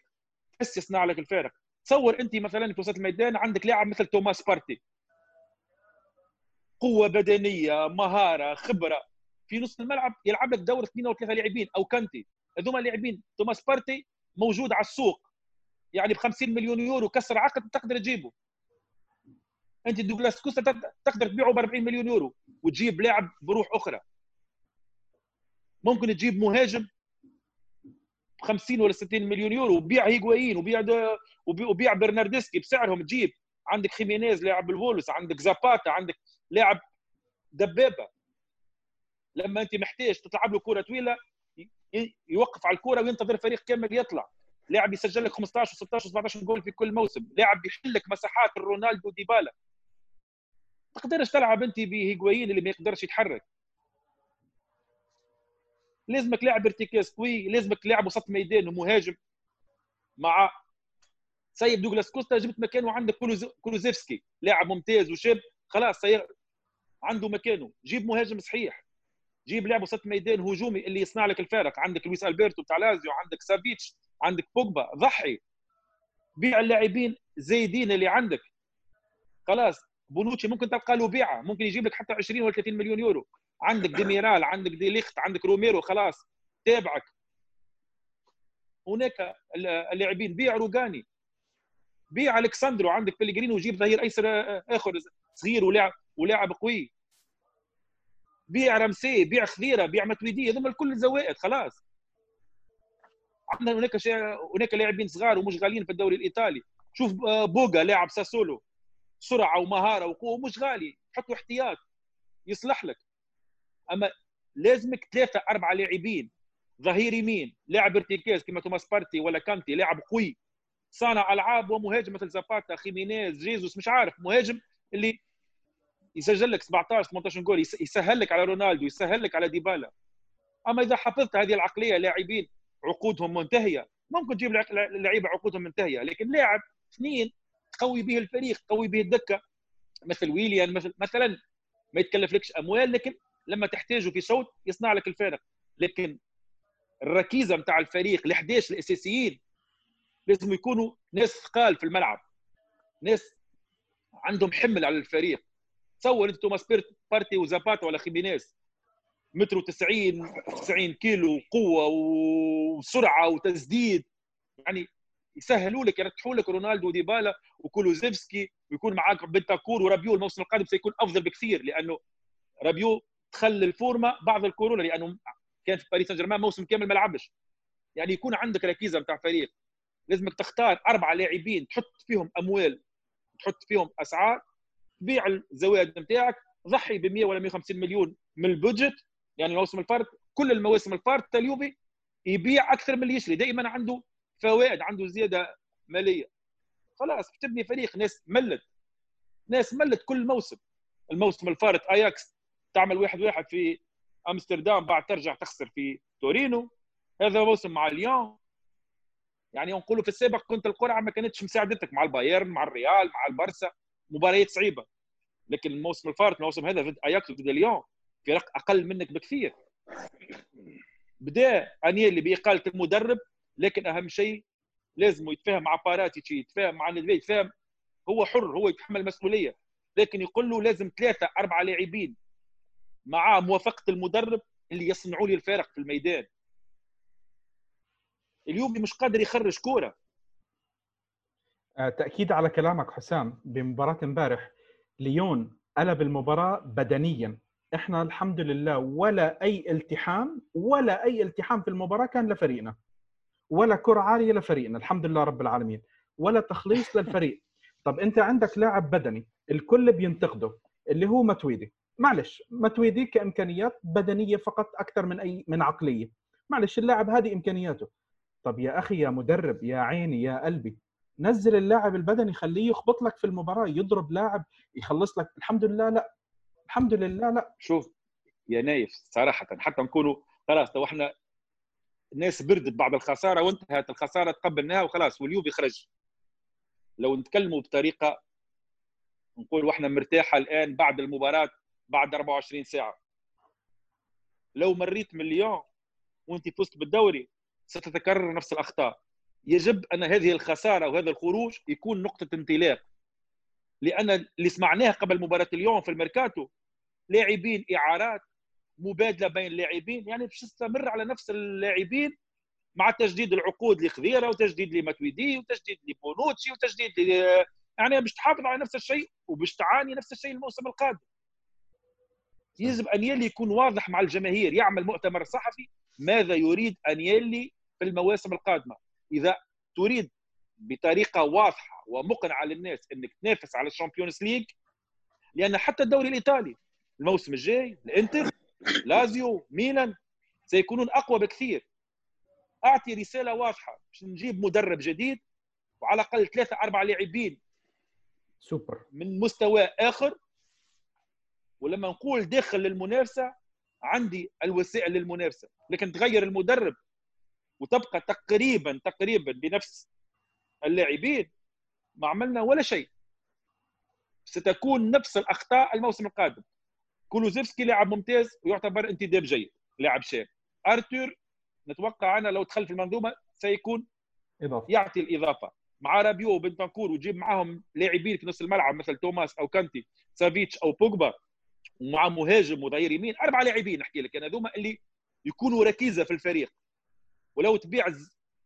بس يصنع لك الفارق تصور أنت مثلا في وسط الميدان عندك لاعب مثل توماس بارتي. قوة بدنية مهارة خبرة. في نص الملعب يلعب لك دور اثنين أو ثلاثة لاعبين أو كانتي. هذوما لاعبين توماس بارتي موجود على السوق. يعني ب 50 مليون يورو كسر عقد تقدر تجيبه. أنت دوغلاس كوستا تقدر تبيعه ب 40 مليون يورو وتجيب لاعب بروح أخرى. ممكن تجيب مهاجم 50 ولا 60 مليون يورو وبيع هيغوايين وبيع وبيع برناردسكي بسعرهم تجيب. عندك خيمينيز لاعب الوولفز عندك زاباتا عندك لاعب دبابة. لما انت محتاج تلعب له كرة طويلة يوقف على الكرة وينتظر فريق كامل يطلع. لاعب يسجل لك 15 و16 و17 جول في كل موسم. لاعب يحل لك مساحات رونالدو ديبالا. تقدرش تلعب انت بهيغوايين اللي ما يقدرش يتحرك. لازمك لاعب ارتكاز قوي لازمك لاعب وسط ميدان ومهاجم. مع سيد دوغلاس كوستا جبت مكانه عندك كولوزيفسكي لاعب ممتاز وشاب خلاص سير عنده مكانه. جيب مهاجم صحيح. جيب لاعب وسط ميدان هجومي اللي يصنع لك الفارق. عندك لويس ألبرتو بتاع لازيو عندك سافيتش عندك بوجبا ضحي. بيع اللاعبين زايدين اللي عندك. خلاص بونوتشي ممكن تلقى له بيعة. ممكن يجيب لك حتى 20 ولا 30 مليون يورو. عندك ديميرال عندك دي ليخت عندك روميرو خلاص تابعك. هناك اللاعبين بيع روجاني. بيع الكساندرو عندك بيليغريني وجيب ظهير أيسر آخر صغير ولاعب ولاعب قوي. بيع رمسي بيع خضيرة بيع ماتويدي هذوما الكل زوائد خلاص. عندنا هناك هناك لاعبين صغار ومش غاليين في الدوري الإيطالي. شوف بوغا لاعب ساسولو. سرعة ومهارة وقوة مش غالي حطوا احتياط. يصلح لك. أما لازمك ثلاثة أربعة لاعبين ظهير يمين لاعب ارتكاز كما توماس بارتي ولا كانتي لاعب قوي صانع ألعاب ومهاجم مثل زاباتا خيمينيز جيزوس مش عارف مهاجم اللي يسجل لك 17 18 جول يسهل لك على رونالدو يسهل لك على ديبالا. أما إذا حفظت هذه العقلية لاعبين عقودهم منتهية. ممكن تجيب لعيبة عقودهم منتهية لكن لاعب اثنين تقوي به الفريق تقوي به الدكة مثل ويليان مثل مثلا ما يتكلفلكش أموال لكن لما تحتاجه في صوت يصنع لك الفارق. لكن الركيزة نتاع الفريق ال 11 الأساسيين لازم يكونوا ناس ثقال في الملعب. ناس عندهم حمل على الفريق. تصور أنت توماس بارتي وزاباتا ولا خيمينيز. متر 90 90 كيلو قوة وسرعة وتسديد. يعني يسهلوا لك يريحوا لك رونالدو وديبالا وكولوزيفسكي ويكون معاك بنتاكور ورابيو الموسم القادم سيكون أفضل بكثير. لأنه رابيو دخل الفورمة بعد الكورونا لأنه كان في باريس سان جيرمان موسم كامل ما لعبش. يعني يكون عندك ركيزة نتاع فريق. لازمك تختار اربعه لاعبين تحط فيهم أموال تحط فيهم أسعار تبيع الزوائد نتاعك ضحي ب 100 ولا 150 مليون من ال budget. يعني الموسم الفارط كل المواسم الفارطه اليوفي يبيع أكثر من اللي يشري دائما عنده فوائد عنده زيادة مالية. خلاص تبني فريق. ناس ملت. ناس ملت كل موسم. الموسم الفارط اياكس تعمل واحد واحد في أمستردام بعد ترجع تخسر في تورينو. هذا موسم مع ليون يعني نقولوا في السابق كنت القرعة ما كانتش مساعدتك مع البايرن مع الريال مع البرسا. مباريات صعيبة. لكن الموسم الفارط الموسم هذا ضد أياكس ضد ليون فرق أقل منك بكثير. بدأ أنيلي بإقالة المدرب لكن أهم شيء لازم يتفاهم مع باراتيتشي يتفاهم مع ندفيد يتفاهم. هو حر هو يتحمل المسؤوليه لكن يقول له لازم ثلاثة أربعة لاعبين مع موافقة المدرب اللي يصنعوا لي الفارق في الميدان. اليوم مش قادر يخرج كورة. آه، تأكيد على كلامك حسام بمباراة امبارح ليون قلب المباراة بدنيا. إحنا الحمد لله ولا أي التحام ولا أي التحام في المباراة كان لفريقنا. ولا كرة عالية لفريقنا الحمد لله رب العالمين. ولا تخليص للفريق. طب أنت عندك لاعب بدني الكل بينتقده اللي هو متويدي معلش متويدي كإمكانيات بدنية فقط أكثر من أي من عقلية. معلش اللاعب هذه إمكانياته. طب يا أخي يا مدرب يا عيني يا قلبي نزل اللاعب البدني خليه يخبط لك في المباراة يضرب لاعب يخلص لك. الحمد لله لا. الحمد لله لا. شوف يا نايف صراحة حتى نكونوا خلاص لو إحنا الناس بردت بعد الخسارة وانتهت. الخسارة تقبلناها وخلاص واليوفي خرج لو نتكلموا بطريقة نقول وإحنا مرتاحة الآن بعد المباراة بعد 24 ساعة. لو مريت من ليون وانت فزت بالدوري ستتكرر نفس الأخطاء. يجب أن هذه الخسارة وهذا الخروج يكون نقطة انطلاق. لأن اللي سمعناه قبل مباراة اليوم في الميركاتو لاعبين إعارات مبادلة بين اللاعبين يعني باش تستمر على نفس اللاعبين مع تجديد العقود لخضيره وتجديد لماتويدي وتجديد لبونوتشي وتجديد يعني باش تحافظ على نفس الشيء وباش تعاني نفس الشيء الموسم القادم. يجب انيلي يكون واضح مع الجماهير يعمل مؤتمر صحفي ماذا يريد انيلي في المواسم القادمة. إذا تريد بطريقة واضحة ومقنعة للناس إنك تنافس على ال Champions League لأن حتى الدوري الإيطالي الموسم الجاي الإنتر لازيو ميلان سيكونون أقوى بكثير. أعطي رسالة واضحة باش نجيب مدرب جديد وعلى الأقل ثلاثة أربعة لاعبين سوبر. من مستوى آخر ولما نقول داخل للمنافسة عندي الوسائل للمنافسة. لكن تغير المدرب وتبقى تقريبا تقريبا بنفس اللاعبين ما عملنا ولا شيء. ستكون نفس الأخطاء الموسم القادم. كولوزيفسكي لاعب ممتاز ويعتبر انتداب جيد لاعب شاب. أرتور نتوقع أنا لو دخل في المنظومة سيكون إضافة. يعطي الإضافة. مع رابيو وبنتنكور وتجيب معاهم لاعبين في نص الملعب مثل توماس أو كانتي سافيتش أو بوجبا ومع مهاجم وظهير يمين أربع لاعبين نحكي لك. أنا هذوما اللي يكونوا ركيزة في الفريق. ولو تبيع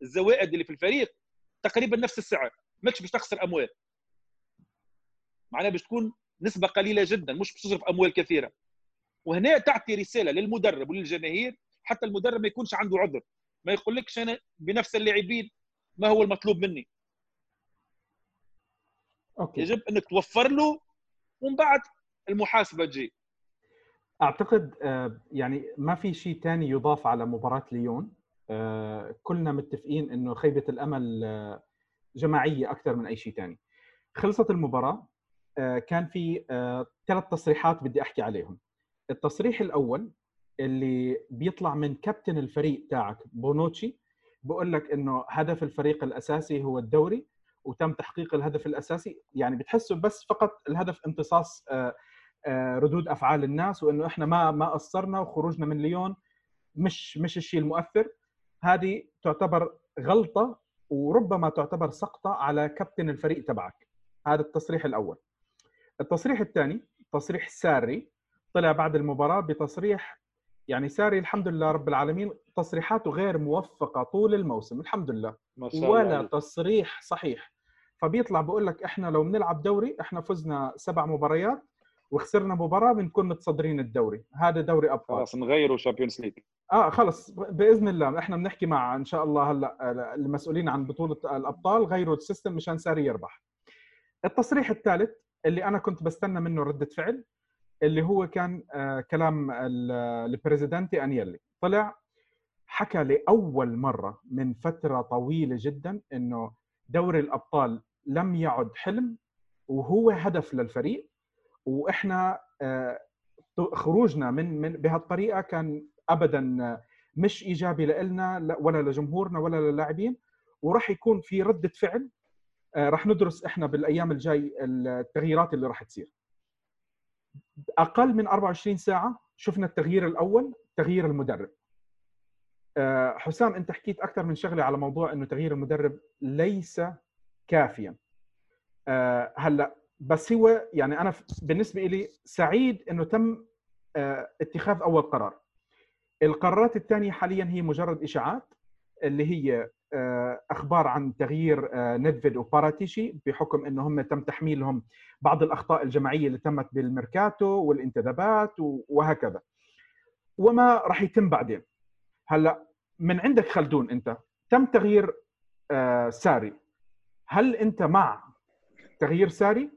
الزوائد اللي في الفريق تقريبا نفس السعر ماكش باش تخسر أموال. معناها باش تكون نسبة قليلة جدا مش باش تصرف أموال كثيرة. وهنا تعطي رسالة للمدرب وللجماهير حتى المدرب ما يكونش عنده عذر. ما يقولكش أنا بنفس اللاعبين ما هو المطلوب مني. أوكي. يجب أنك توفر له ومن بعد المحاسبة تجي. أعتقد آه، يعني ما في شيء ثاني يضاف على مباراة ليون. آه، كلنا متفقين إنه خيبة الأمل آه، جماعية أكثر من أي شيء ثاني خلصت المباراة كان في ثلاث تصريحات بدي أحكي عليهم. التصريح الأول اللي بيطلع من كابتن الفريق تاعك بونوتشي بقول لك إنه هدف الفريق الأساسي هو الدوري وتم تحقيق الهدف الأساسي. يعني بتحسوا بس فقط الهدف امتصاص ردود أفعال الناس وإنه إحنا ما ما قصرنا وخروجنا من ليون مش مش الشيء المؤثر. هذه تعتبر غلطة وربما تعتبر سقطة على كابتن الفريق تبعك. هذا التصريح الأول. التصريح الثاني تصريح ساري طلع بعد المباراة بتصريح يعني ساري الحمد لله رب العالمين تصريحاته غير موفقة طول الموسم الحمد لله. ولا الله. تصريح صحيح. فبيطلع بقول لك إحنا لو بنلعب دوري إحنا فزنا سبع مباريات وخسرنا مباراة بنكون متصدرين الدوري. هذا دوري أبطال. خلاص نغيره Champions League آه خلص. بإذن الله. إحنا بنحكي مع إن شاء الله هلأ المسؤولين عن بطولة الأبطال. غيروا ال system مشان ساري يربح. التصريح الثالث اللي أنا كنت بستنى منه ردة فعل اللي هو كان آه كلام ال presidente أنيلي. طلع حكى لأول مرة من فترة طويلة جدا إنه دوري الأبطال لم يعد حلم وهو هدف للفريق. وإحنا آه، خروجنا من من بهالطريقه كان ابدا مش إيجابي لنا ولا لجمهورنا ولا للاعبين. وراح يكون في رده فعل آه، راح ندرس إحنا بالأيام الجاي التغييرات اللي راح تصير. أقل من 24 ساعة شفنا التغيير الأول تغيير المدرب. آه، حسام أنت حكيت أكثر من شغلة على موضوع إنه تغيير المدرب ليس كافيا. هلأ بس هو يعني أنا بالنسبة لي سعيد إنه تم آه، اتخاذ أول قرار. القرارات الثانية حاليا هي مجرد إشاعات اللي هي آه، أخبار عن تغيير آه، ندفيد وباراتيشي بحكم إنه هم تم تحميلهم بعض الأخطاء الجماعية اللي تمت بالميركاتو والانتدابات وهكذا. وما راح يتم بعدين. هلأ من عندك خلدون أنت. تم تغيير ساري. هل أنت مع تغيير ساري؟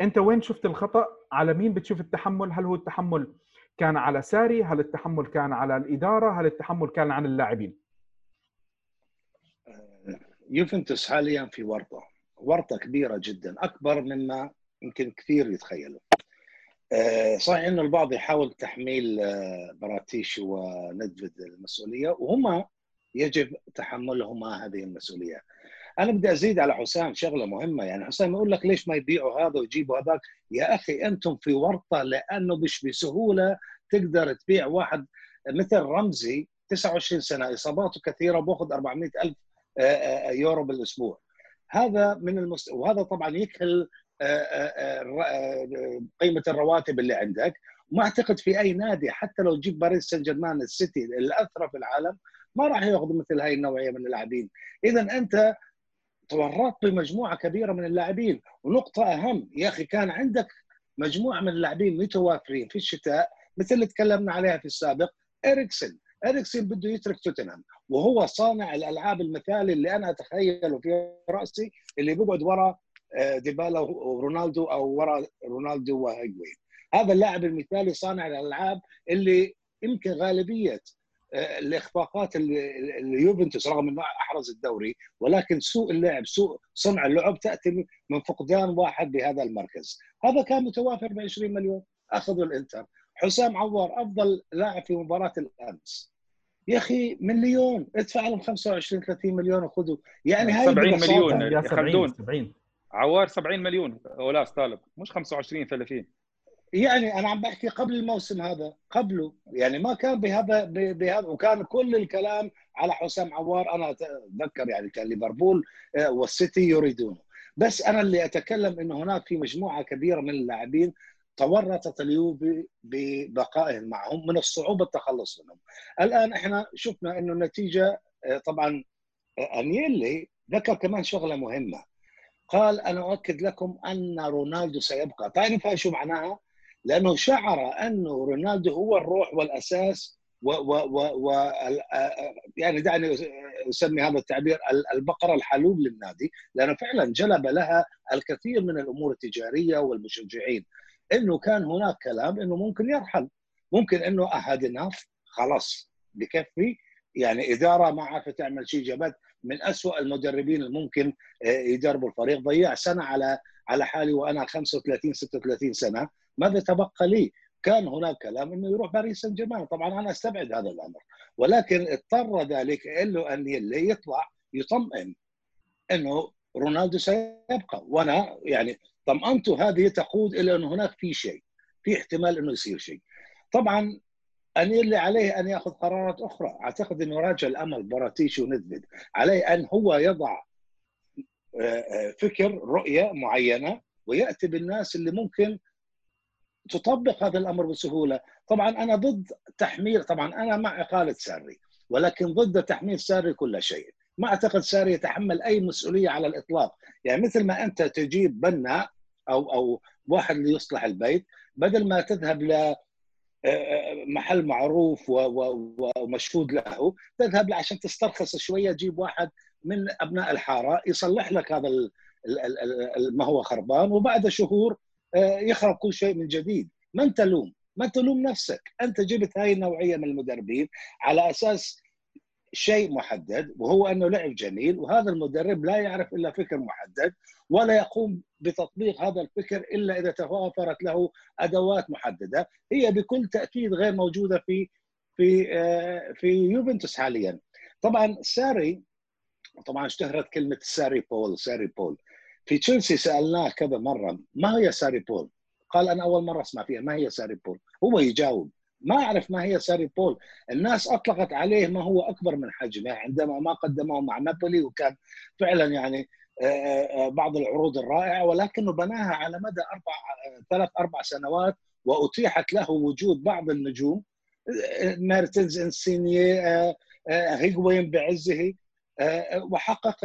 أنت وين شفت الخطأ؟ على مين بتشوف التحمل؟ هل هو التحمل كان على ساري؟ هل التحمل كان على الإدارة؟ هل التحمل كان عن اللاعبين؟ يوفنتوس حاليا في ورطة ورطة كبيرة جدا أكبر مما يمكن كثير يتخيلوا آه، صحيح إنه البعض يحاول تحميل آه، براتيش وندفد المسؤولية وهما يجب تحملهما هذه المسؤولية. أنا بدي أزيد على حسام شغلة مهمة. يعني حسام يقول لك ليش ما يبيعوا هذا ويجيبوا هذاك؟ يا أخي أنتم في ورطة لأنه مش بسهولة تقدر تبيع واحد مثل رمزي 29 سنة إصاباته كثيرة وباخذ 400 ألف آه، آه، يورو بالأسبوع. هذا من المست... وهذا طبعا يكهل آه، قيمة الرواتب اللي عندك. ما أعتقد في أي نادي حتى لو تجيب باريس سان جيرمان السيتي الأثرى في العالم ما راح ياخذ مثل هاي النوعية من اللاعبين. اذا أنت تورطت بمجموعه كبيرة من اللاعبين. ونقطة أهم يا أخي كان عندك مجموعة من اللاعبين متوافرين في الشتاء مثل اللي تكلمنا عليها في السابق إريكسن. إريكسن بده يترك توتنهام. وهو صانع الألعاب المثالي اللي أنا اتخيله في رأسي اللي بيقعد ورا آه، ديبالا ورونالدو أو ورا رونالدو وهيجوين. هذا اللاعب المثالي صانع الألعاب اللي يمكن غالبية الإخفاقات اليوفنتوس رغم إنه أحرز الدوري ولكن سوء اللعب سوء صنع اللعب تأتي من فقدان واحد بهذا المركز. هذا كان متوافر ب 20 مليون. أخذوا الإنتر. حسام عوار أفضل لاعب في مباراة الأمس. يا أخي من ليون ادفع لهم 25 30 مليون وخذوا. يعني هاي 70 مليون. يا خلدون. 70 عوار 70 مليون. أولاس طالب. مش 25 30 يعني أنا عم بحكي قبل الموسم هذا قبله. يعني ما كان بهذا بهذا وكان كل الكلام على حسام عوار. أنا أتذكر يعني كان ليفربول آه، والسيتي يريدونه. بس أنا اللي أتكلم إنه هناك في مجموعة كبيرة من اللاعبين تورطت اليوفي ببقائهم معهم من الصعوبة التخلص منهم. الآن إحنا شفنا إنه النتيجة آه، طبعا آه، أنيلي ذكر كمان شغلة مهمة. قال أنا أؤكد لكم أن رونالدو سيبقى، تعرف شو معناها؟ لأنه شعر أنه رونالدو هو الروح والأساس و, و, و, و يعني دعني أسمي هذا التعبير البقرة الحلوب للنادي لأنه فعلا جلب لها الكثير من الأمور التجارية والمشجعين. إنه كان هناك كلام إنه ممكن يرحل. ممكن إنه اهد اناف خلاص بكفي. يعني إدارة ما عارفه تعمل شيء جابت من أسوأ المدربين الممكن يدربوا الفريق. ضيع سنة على على حالي وأنا 35 36 سنة. ماذا تبقى لي؟ كان هناك كلام إنه يروح باريس سان جيرمان طبعا أنا أستبعد هذا الأمر. ولكن اضطر ذلك له أن يطلع يطمئن إنه رونالدو سيبقى. وأنا يعني طمأنته هذه تقود إلى إنه هناك في شيء في احتمال إنه يصير شيء. طبعا اللي عليه أن يأخذ قرارات أخرى. أعتقد إنه راجع الأمر براتيشي وندفد عليه أن هو يضع آه، آه، فكر رؤية معينة ويأتي بالناس اللي ممكن تطبق هذا الأمر بسهولة. طبعا أنا ضد تحميل طبعا أنا مع إقالة ساري ولكن ضد تحميل ساري كل شيء. ما أعتقد ساري يتحمل أي مسؤولية على الإطلاق. يعني مثل ما أنت تجيب بناء أو أو واحد ليصلح البيت بدل ما تذهب ل محل معروف ومشهود له تذهب عشان تسترخص شوية تجيب واحد من أبناء الحارة يصلح لك هذا ما هو خربان وبعد شهور آه، يخرب كل شيء من جديد. من تلوم؟ ما تلوم نفسك. أنت جبت هاي النوعية من المدربين على أساس شيء محدد وهو أنه لعب جميل وهذا المدرب لا يعرف إلا فكر محدد ولا يقوم بتطبيق هذا الفكر إلا إذا توافرت له أدوات محددة. هي بكل تأكيد غير موجودة في في آه، في يوفنتوس حاليا. طبعا ساري طبعا اشتهرت كلمة ساري ball ساري ball. في تشيلسي سألناه كذا مرة ما هي ساري ball؟ قال أنا أول مرة أسمع فيها ما هي ساري ball؟ هو يجاوب ما أعرف ما هي ساري ball الناس أطلقت عليه ما هو أكبر من حجمه عندما ما قدمه مع نابولي وكان فعلا يعني آه، آه، بعض العروض الرائعة ولكنه بناها على مدى أربع ثلاث أربع سنوات وأتيحت له وجود بعض النجوم آه، ميرتنز انسيني هيغوين بعزه وحقق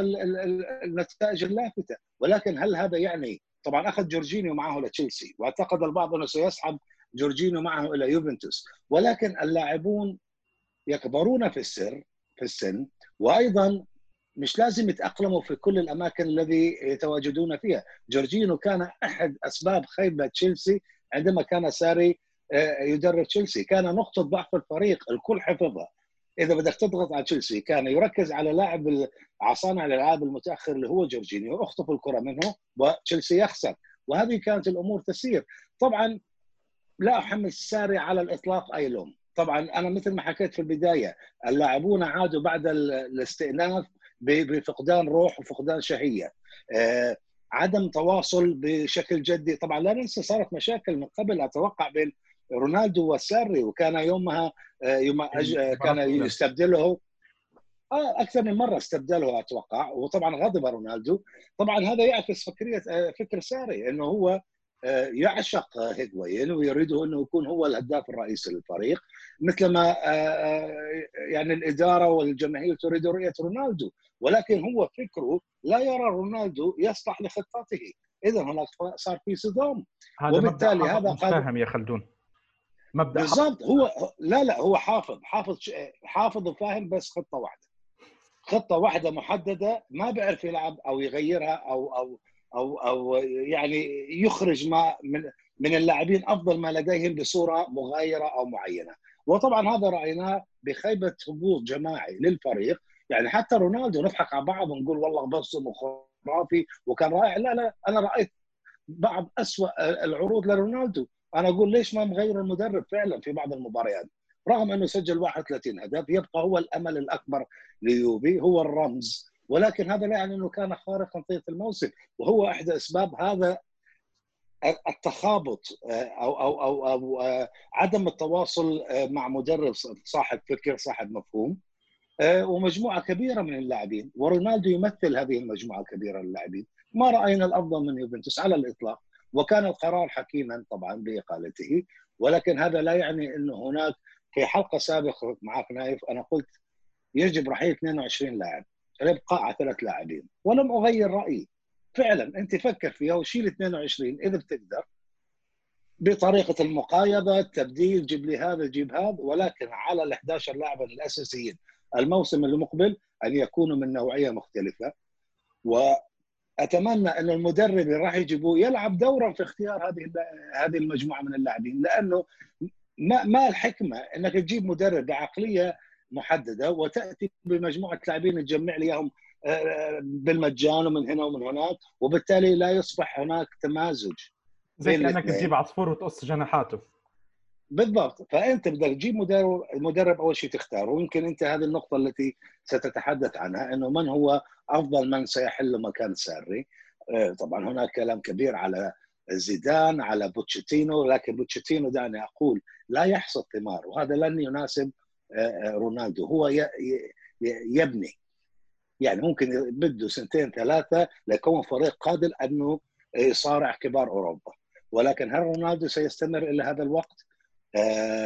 النتائج اللافته ولكن هل هذا يعني طبعا أخذ جورجينيو معه لتشيلسي وأعتقد البعض أنه سيسحب جورجينيو معه إلى يوفنتوس. ولكن اللاعبون يكبرون في السر في السن وأيضا مش لازم يتأقلموا في كل الأماكن الذي يتواجدون فيها. جورجينو كان أحد أسباب خيبة تشيلسي عندما كان ساري آه، يدرب تشيلسي. كان نقطة ضعف الفريق الكل حفظها. إذا بدك تضغط على تشيلسي كان يركز على لاعب صانع الألعاب المتأخر اللي هو جورجينيو أخطف الكرة منه وتشيلسي يخسر. وهذه كانت الأمور تسير. طبعا لا أحمل ساري على الإطلاق اي لوم طبعا أنا مثل ما حكيت في البداية اللاعبون عادوا بعد الاستئناف بفقدان روح وفقدان شهية. آه، عدم تواصل بشكل جدي. طبعا لا ننسى صارت مشاكل من قبل أتوقع بين رونالدو والساري وكان يومها آه، يوم أج... كان يستبدله. آه أكثر من مرة استبدله أتوقع وطبعا غضب رونالدو. طبعا هذا يعكس فكرية فكر ساري إنه هو يعشق هيغوين ويريد إنه يكون هو الهداف الرئيسي للفريق. مثلما آه، آه، يعني الإدارة والجماهير تريد رؤية رونالدو ولكن هو فكره لا يرى رونالدو يصلح لخطته. اذا هناك صار في صدام. وبالتالي هذا فاهم يا خلدون. مبدأ بالضبط. هو لا لا هو حافظ. حافظ حافظ وفاهم بس خطة واحدة. خطة واحدة محددة ما بيعرف يلعب أو يغيرها أو أو أو أو يعني يخرج ما من من اللاعبين أفضل ما لديهم بصورة مغايرة أو معينة. وطبعا هذا رأيناه بخيبة هبوط جماعي للفريق. يعني حتى رونالدو نضحك على بعض ونقول والله بصم وخرافي وكان رائع. لا لا أنا رأيت بعض أسوأ العروض لرونالدو. أنا أقول ليش ما مغير المدرب فعلا في بعض المباريات؟ رغم إنه سجل 31 هدف يبقى هو الأمل الأكبر ليوبي هو الرمز. ولكن هذا لا يعني إنه كان خارقا طيله الموسم. وهو إحدى أسباب هذا التخابط آه، أو أو أو أو آه، عدم التواصل آه، مع مدرب صاحب فكر صاحب مفهوم. ومجموعة كبيرة من اللاعبين. ورونالدو يمثل هذه المجموعة الكبيرة من اللاعبين ما رأينا الأفضل من يوفنتوس على الإطلاق. وكان القرار حكيما طبعا بإقالته ولكن هذا لا يعني انه هناك في حلقة سابقة معك نايف أنا قلت يجب رحيل 22 لاعب يبقى على ثلاث لاعبين ولم أغير رأيي. فعلا أنت فكر فيها وشيل 22 إذا بتقدر بطريقة المقايضة التبديل جيب لي هذا جيب هذا ولكن على ال 11 لاعبا الأساسيين. الموسم المقبل أن يكونوا من نوعية مختلفة واتمنى أن المدرب اللي راح يجيبوه يلعب دورا في اختيار هذه هذه المجموعة من اللاعبين لأنه ما ما الحكمة إنك تجيب مدرب بعقلية محددة وتأتي بمجموعة لاعبين تجمع لي إياهم آه، بالمجان ومن هنا ومن هناك وبالتالي لا يصبح هناك تمازج زي كأنك تجيب عصفور وتقص جناحاته. بالضبط. فأنت بدك تجيب مدرب مدرب أول شيء تختاره ويمكن أنت هذه النقطة التي ستتحدث عنها إنه من هو أفضل من سيحل مكان ساري. آه، طبعا هناك كلام كبير على زيدان على بوتشيتينو لكن بوتشيتينو دعني أقول لا يحصد ثمار وهذا لن يناسب آه، آه، رونالدو. هو يبني. يعني ممكن بده سنتين ثلاثة ليكون فريق قادر أنه يصارع كبار أوروبا. ولكن هل رونالدو سيستمر إلى هذا الوقت؟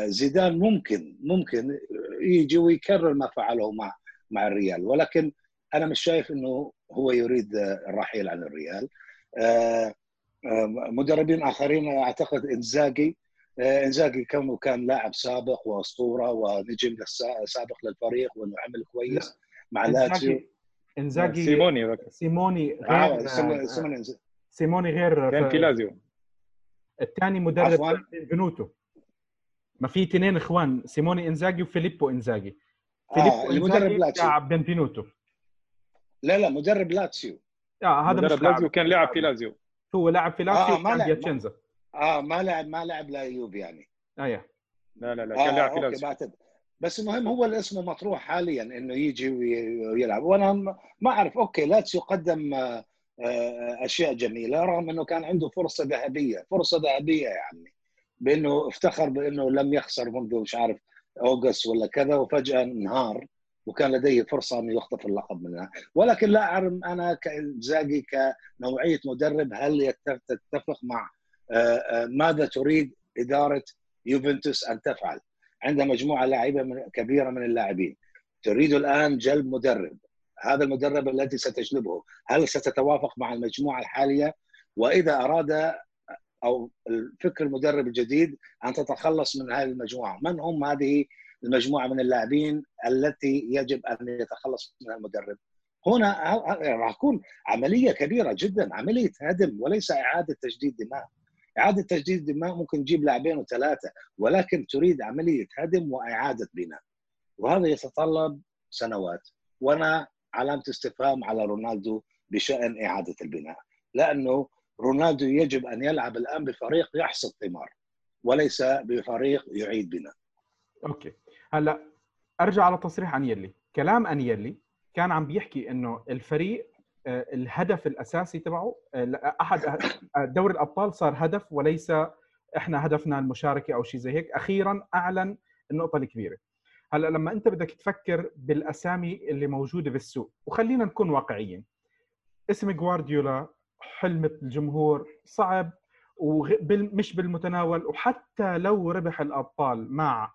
زيدان ممكن ممكن يجي ويكرر ما فعله مع مع الريال. ولكن أنا مش شايف إنه هو يريد الرحيل عن الريال. مدربين آخرين أعتقد إنزاجي آه، إنزاجي كونه كان لاعب سابق وأسطورة ونجم سابق للفريق وإنه عمل كويس مع لاتسيو انزاجي سيموني سيموني غير آه سيموني غير كان في لازيو الثاني مدرب بينيفينتو ما في اثنين إخوان سيموني إنزاجي وفيليبو إنزاجي. فيليبو آه المدرب لاتسيو بنفينوتو لا لا مدرب لاتسيو. آه هذا مدرب لاتسيو كان لاعب في لازيو هو لاعب في لاتسيو آه ما لعب آه ما لعب ما لعب لايوب يعني. أيوه لا لا لا كان آه لاعب في لاتسيو. بس المهم هو الاسم مطروح حاليا إنه يجي ويلعب. وأنا ما أعرف. أوكي لاتسيو قدم آه، آه، أشياء جميلة رغم إنه كان عنده فرصة ذهبية. فرصة ذهبية يعني بإنه افتخر بإنه لم يخسر منذ مش عارف أوغست ولا كذا وفجأة انهار. وكان لديه فرصة انه يخطف اللقب منها. ولكن لا أعرف أنا كزاقي كنوعية مدرب هل تتفق مع آه، ماذا تريد إدارة يوفنتوس أن تفعل؟ عند مجموعة لاعبة كبيرة من اللاعبين. تريد الآن جلب مدرب. هذا المدرب الذي ستجلبه. هل ستتوافق مع المجموعة الحالية؟ وإذا أراد أو الفكر المدرب الجديد أن تتخلص من هذه المجموعة من هم هذه المجموعة من اللاعبين التي يجب أن يتخلص منها المدرب. هنا راح تكون عملية كبيرة جدا عملية هدم وليس إعادة تجديد دماء. إعادة تجديد دماء ممكن تجيب لاعبين وثلاثة ولكن تريد عملية هدم وإعادة بناء. وهذا يتطلب سنوات. وأنا علامة استفهام على رونالدو بشأن إعادة البناء. لأنه رونالدو يجب أن يلعب الآن بفريق يحصد ثمار وليس بفريق يعيد بناء. أوكي. هلا ارجع على تصريح انيلي كلام انيلي كان عم بيحكي انه الفريق آه، الهدف الأساسي تبعه آه، أحد آه، دوري الأبطال صار هدف وليس إحنا هدفنا المشاركة أو شيء زي هيك. أخيرا أعلن النقطة الكبيرة. هلا لما أنت بدك تفكر بالأسامي اللي موجودة بالسوق وخلينا نكون واقعيين. اسم جوارديولا حلم الجمهور صعب ومش بالمتناول وحتى لو ربح الأبطال مع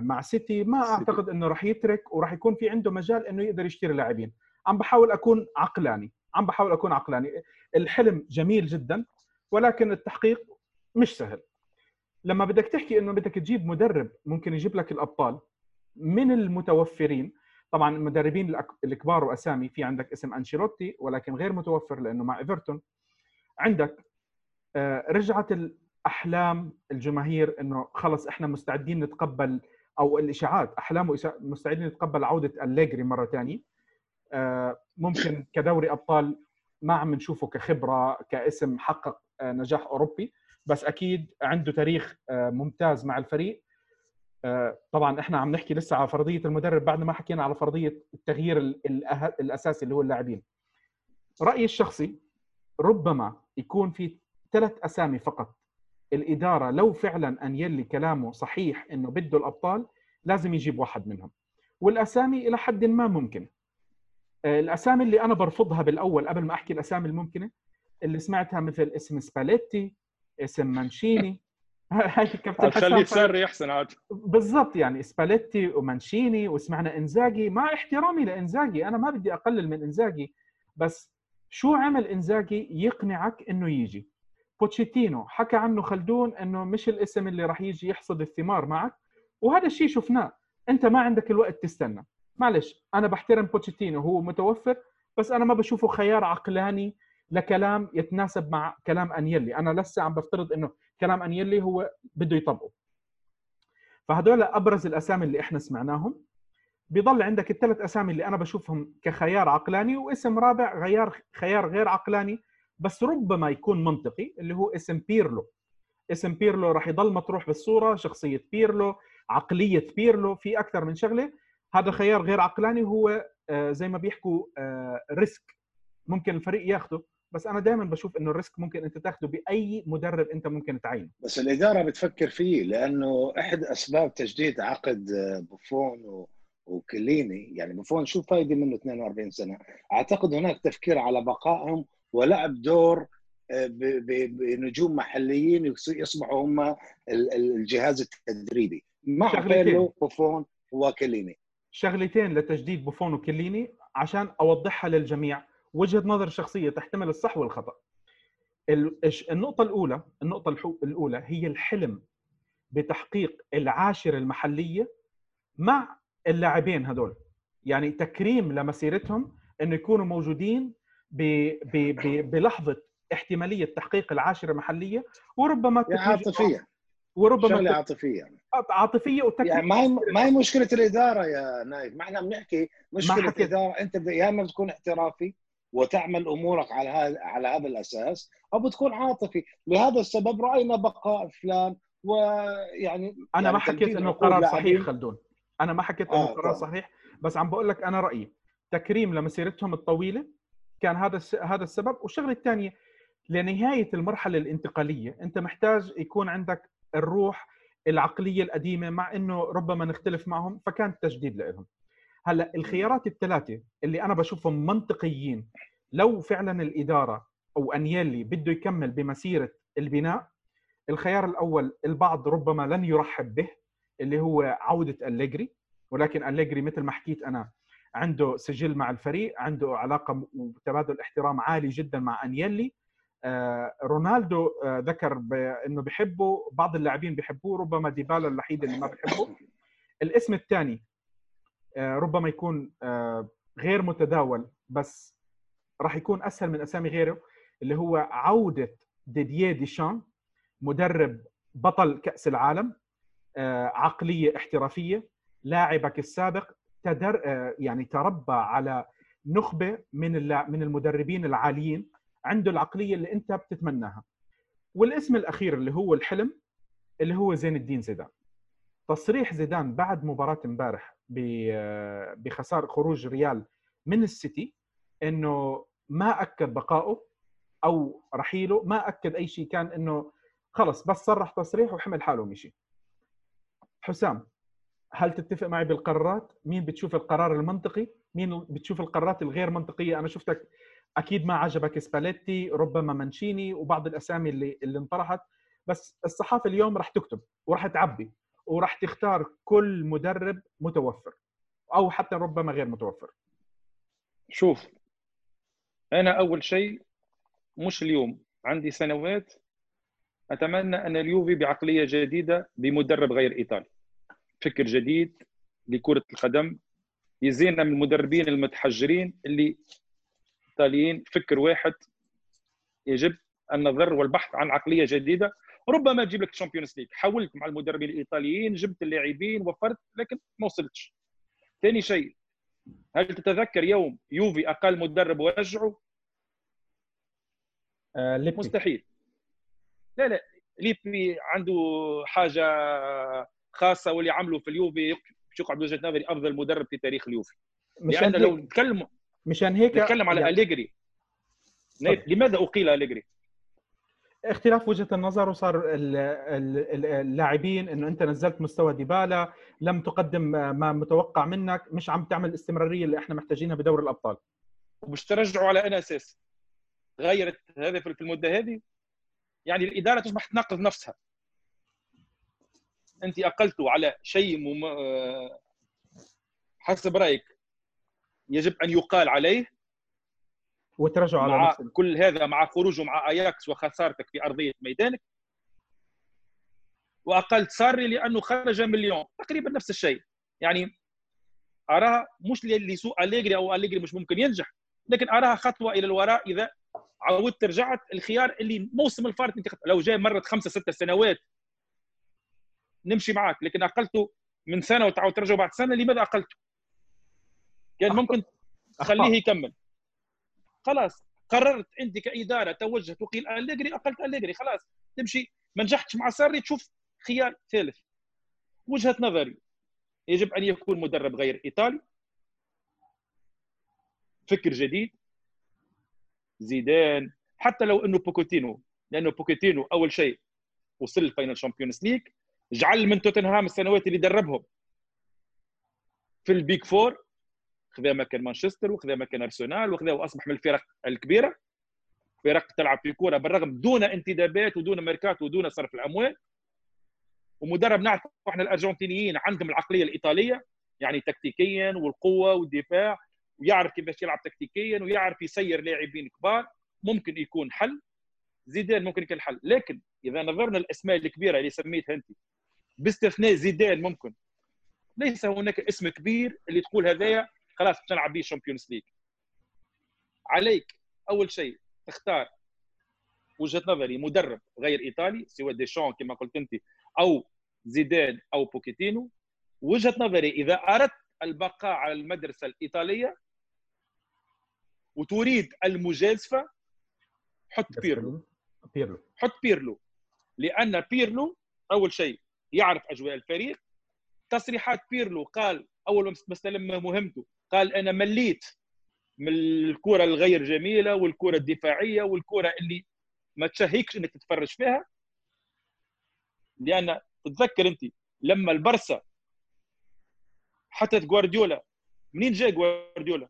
مع سيتي ما أعتقد إنه راح يترك وراح يكون في عنده مجال إنه يقدر يشتري لاعبين. عم بحاول أكون عقلاني عم بحاول أكون عقلاني. الحلم جميل جدا ولكن التحقيق مش سهل. لما بدك تحكي إنه بدك تجيب مدرب ممكن يجيب لك الأبطال من المتوفرين طبعا المدربين الكبار وأسامي في عندك اسم أنشيلوتي ولكن غير متوفر لأنه مع إيفرتون. عندك آه، رجعت الاحلام الجماهير إنه خلص إحنا مستعدين نتقبل أو الإشاعات أحلام مستعدين نتقبل عودة أليجري مرة ثانية آه، ممكن كدوري أبطال ما عم نشوفه كخبرة كاسم حقق آه، نجاح أوروبي بس أكيد عنده تاريخ آه، ممتاز مع الفريق. طبعا إحنا عم نحكي لسه على فرضية المدرب بعد ما حكينا على فرضية التغيير الأساسي اللي هو اللاعبين. رأيي الشخصي ربما يكون في ثلاث أسامي فقط الإدارة لو فعلا أن يلي كلامه صحيح إنه بده الأبطال لازم يجيب واحد منهم. والأسامي إلى حد ما ممكن آه، الأسامي اللي أنا برفضها بالأول قبل ما أحكي الأسامي الممكنة اللي سمعتها مثل اسم سباليتي اسم مانشيني. هاي كابتن خليه تسري احسن عاد بالضبط يعني سباليتي ومانشيني وسمعنا إنزاجي. مع احترامي لإنزاجي أنا ما بدي أقلل من إنزاجي بس شو عمل إنزاجي يقنعك إنه يجي؟ بوتشيتينو. حكى عنه خلدون إنه مش الاسم اللي راح يجي يحصد الثمار معك وهذا الشيء شفناه. أنت ما عندك الوقت تستنى. معلش أنا بحترم بوتشيتينو هو متوفر بس أنا ما بشوفه خيار عقلاني لكلام يتناسب مع كلام أنيلي. أنا لسه عم بفترض إنه كلام أنيلي هو بده يطبقه. فهدول أبرز الأسامي اللي إحنا سمعناهم. بيضل عندك الثلاث أسامي اللي أنا بشوفهم كخيار عقلاني واسم رابع خيار خيار غير عقلاني بس ربما يكون منطقي اللي هو اسم بيرلو. اسم بيرلو راح يضل مطروح بالصورة شخصية بيرلو عقلية بيرلو في أكثر من شغلة. هذا خيار غير عقلاني هو آه، زي ما بيحكوا risk. آه، ممكن الفريق ياخده بس أنا دائما بشوف إنه ال risk ممكن أنت تاخده بأي مدرب أنت ممكن تعينه. بس الإدارة بتفكر فيه لأنه احد أسباب تجديد عقد آه، بوفون وكليني يعني بوفون شو فايدة منه 42 سنة؟ أعتقد هناك تفكير على بقائهم ولعب دور بنجوم محليين يصبحوا هم الجهاز التدريبي. مع بيرلو بوفون وكليني. شغلتين لتجديد بوفون وكليني عشان أوضحها للجميع. وجهة نظر شخصية تحتمل الصح والخطأ. النقطة الأولى النقطة الأولى هي الحلم بتحقيق العاشرة المحلية مع اللاعبين هذول. يعني تكريم لمسيرتهم إنه يكونوا موجودين بلحظة احتمالية تحقيق العاشرة المحليه وربما عاطفية. وربما شغلة عاطفية. يعني عاطفية وتكليف يعني ما هي ما هي مشكلة الإدارة يا نايف؟ ما إحنا بنحكي مشكلة الاداره أنت يا إما بتكون احترافي وتعمل أمورك على هذا على هذا الأساس أو بتكون عاطفي. لهذا السبب رأينا بقاء فلان ويعني أنا يعني ما حكيت إنه قرار صحيح خلدون. أنا ما حكيت إنه آه قرار صحيح بس عم بقول لك أنا رأيي. تكريم لمسيرتهم الطويلة كان هذا هذا السبب. والشغلة الثانية لنهاية المرحلة الانتقالية أنت محتاج يكون عندك الروح العقلية القديمة مع إنه ربما نختلف معهم فكان تجديد لهم. هلأ الخيارات الثلاثة اللي أنا بشوفهم منطقيين لو فعلا الإدارة أو انيلي بده يكمل بمسيرة البناء الخيار الأول البعض ربما لن يرحب به اللي هو عودة أليجري. ولكن أليجري مثل ما حكيت أنا عنده سجل مع الفريق عنده علاقة وتبادل احترام عالي جدا مع أنيلي. آه، رونالدو آه، ذكر إنه بحبه بعض اللاعبين بيحبوه ربما ديبالا الوحيد اللي ما بحبه الاسم الثاني آه، ربما يكون غير متداول بس راح يكون أسهل من أسامي غيره اللي هو عودة ديديه ديشان مدرب بطل كأس العالم عقلية احترافية لاعبك السابق تدر يعني تربى على نخبة من من المدربين العاليين عنده العقلية اللي انت بتتمناها. والاسم الأخير اللي هو الحلم اللي هو زين الدين زيدان. تصريح زيدان بعد مباراة امبارح بخسارة خروج ريال من السيتي إنه ما أكد بقائه أو رحيله ما أكد أي شيء كان إنه خلص بس صرح تصريح وحمل حاله ومشي. حسام هل تتفق معي بالقرارات؟ مين بتشوف القرار المنطقي؟ مين بتشوف القرارات الغير منطقية؟ أنا شفتك أكيد ما عجبك سباليتي ربما مانشيني وبعض الأسامي اللي اللي انطرحت بس الصحافة اليوم راح تكتب وراح تعبي وراح تختار كل مدرب متوفر أو حتى ربما غير متوفر. شوف أنا أول شيء مش اليوم عندي سنوات أتمنى أن اليوفي بعقلية جديدة بمدرب غير إيطالي. فكر جديد لكرة القدم يزينا من المدربين المتحجرين اللي الايطاليين فكر واحد يجب النظر والبحث عن عقلية جديدة. ربما تجيب لك ال Champions League حاولت مع المدربين الإيطاليين جبت اللاعبين وفرت لكن ما وصلتش. ثاني شيء هل تتذكر يوم يوفي أقل مدرب ورجعه آه مستحيل. لا لا. ليبي عنده حاجة خاصة واللي عمله في اليوفي يقعد بوجهه نظري أفضل مدرب في تاريخ اليوفي. لأن لو نتكلم مشان هيك نتكلم على يعني... أليجري. لماذا أقيل أليجري؟ اختلاف وجهة النظر وصار اللاعبين إنه أنت نزلت مستوى ديبالا لم تقدم ما متوقع منك مش عم تعمل الاستمراريه اللي إحنا محتاجينها بدور الأبطال. ومش ترجعوا على اي أساس. غيرت هذا في المدة هذه؟ يعني الإدارة تصبح تناقض نفسها. أنت اقلتوا على شيء مم... حسب رأيك يجب أن يقال عليه وترجع على مع كل هذا مع خروجه مع اياكس وخسارتك في أرضية ميدانك؟ وأقلت ساري لأنه خرج من ليون تقريبا نفس الشيء. يعني أراها مش لسوء أليجري أو أليجري مش ممكن ينجح لكن أراها خطوة إلى الوراء إذا عودت رجعت الخيار اللي موسم الفارق لو جاي مرت خمسة ستة سنوات نمشي معك لكن أقلته من سنة وتعاود ترجع بعد سنة لماذا أقلته؟ كان ممكن تخليه يكمل. خلاص قررت انت كاداره توجه تقيل أليجري أقلت أليجري خلاص تمشي. ما نجحتش مع ساري تشوف خيار ثالث. وجهة نظري يجب أن يكون مدرب غير إيطالي. فكر جديد. زيدان حتى لو إنه بوكوتينو لأنه بوكوتينو أول شيء وصل ال final Champions League جعل من توتنهام السنوات اللي دربهم. في ال big four خذا مكان مانشستر وخذا مكان أرسنال وخذا وأصبح من الفرق الكبيرة. فرق تلعب في كورة بالرغم دون انتدابات ودون ميركات ودون صرف الأموال. ومدرب نعرف إحنا الأرجنتينيين عندهم العقلية الإيطالية يعني تكتيكيا والقوة والدفاع ويعرف كيفاش يلعب تكتيكيا ويعرف يسير لاعبين كبار. ممكن يكون حل. زيدان ممكن يكون حل. لكن إذا نظرنا الاسماء الكبيرة اللي سميتها أنت باستثناء زيدان ممكن. ليس هناك اسم كبير اللي تقول هذايا خلاص نلعب به ال Champions League عليك أول شيء تختار وجهة نظري مدرب غير إيطالي سواء ديشان كما قلت أنت أو زيدان أو بوكيتينو. وجهة نظري إذا أردت البقاء على المدرسة الإيطالية وتريد المجازفة حط بيرلو. بيرلو. حط بيرلو. لأن بيرلو أول شيء يعرف أجواء الفريق. تصريحات بيرلو قال أول ما استلم مهمته قال أنا مليت من الكرة الغير جميلة والكرة الدفاعية والكرة اللي ما تشهيكش إنك تتفرج فيها. لأن تتذكر أنت لما البرسا حتى جوارديولا منين جاء جوارديولا؟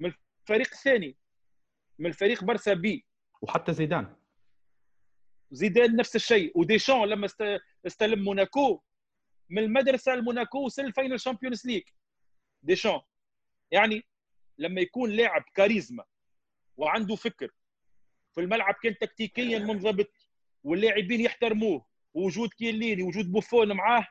من الفريق الثاني من الفريق برسا B. وحتى زيدان. زيدان نفس الشيء وديشان لما استلم موناكو. من المدرسة الموناكو وصل ال final Champions League. ديشان يعني لما يكون لاعب كاريزما وعنده فكر في الملعب كان تكتيكيا منضبط واللاعبين يحترموه ووجود كيليني وجود بوفون معاه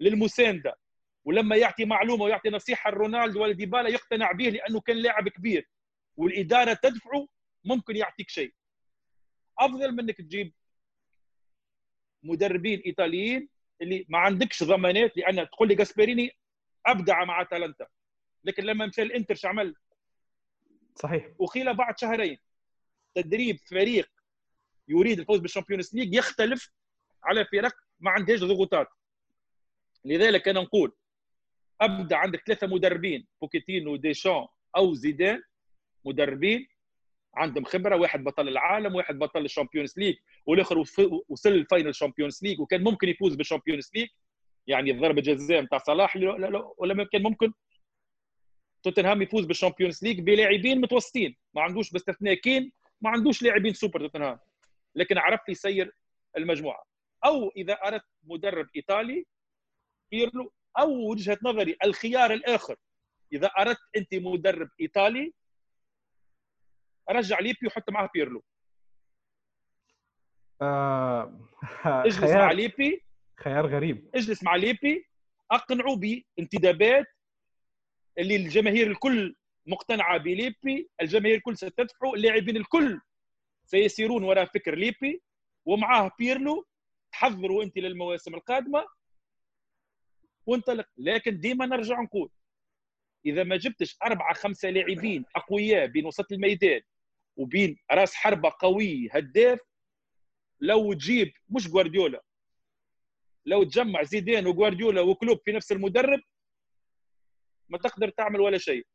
للمساندة ولما يعطي معلومة ويعطي نصيحة لرونالدو ولا ديبالا يقتنع به لأنه كان لاعب كبير والإدارة تدفعه ممكن يعطيك شيء. أفضل من انك تجيب مدربين ايطاليين اللي ما عندكش ضمانات لأن تقول لي جاسبريني ابدع مع أتلانتا. لكن لما مشى الإنتر شو عمل؟ صحيح. وخيله بعد شهرين تدريب فريق يريد الفوز بال Champions League يختلف على فرق ما عندهاش ضغوطات. لذلك أنا نقول ابدا عندك ثلاثة مدربين بوكيتينو ديشان أو زيدان مدربين عندهم خبرة واحد بطل العالم واحد بطل ال Champions League والآخر وصل ال final Champions League وكان ممكن يفوز بال Champions League. يعني ضربة جزاء نتاع صلاح ولا كان ممكن. توتنهام يفوز بال Champions League بلاعبين متوسطين ما عندوش باستثناء كين ما عندوش لاعبين سوبر توتنهام. لكن عرف يسير المجموعة. أو إذا أردت مدرب إيطالي بيرلو أو وجهة نظري الخيار الآخر إذا أردت أنت مدرب إيطالي رجع ليبي وحط معاه بيرلو. آه اجلس خيار. مع ليبي. خيار غريب. اجلس مع ليبي. اقنعه بانتدابات اللي الجماهير الكل مقتنعة بليبي. الجماهير الكل ستدفعه اللاعبين الكل سيسيرون وراء فكر ليبي. ومعاه بيرلو. تحضروا انت للمواسم القادمة. وانطلق. لكن ديما نرجع نقول إذا ما جبتش أربعة خمسة لاعبين أقوياء بين وسط الميدان وبين راس حربة قوي هداف لو تجيب مش جوارديولا لو تجمع زيدان وجوارديولا وكلوب في نفس المدرب ما تقدر تعمل ولا شيء.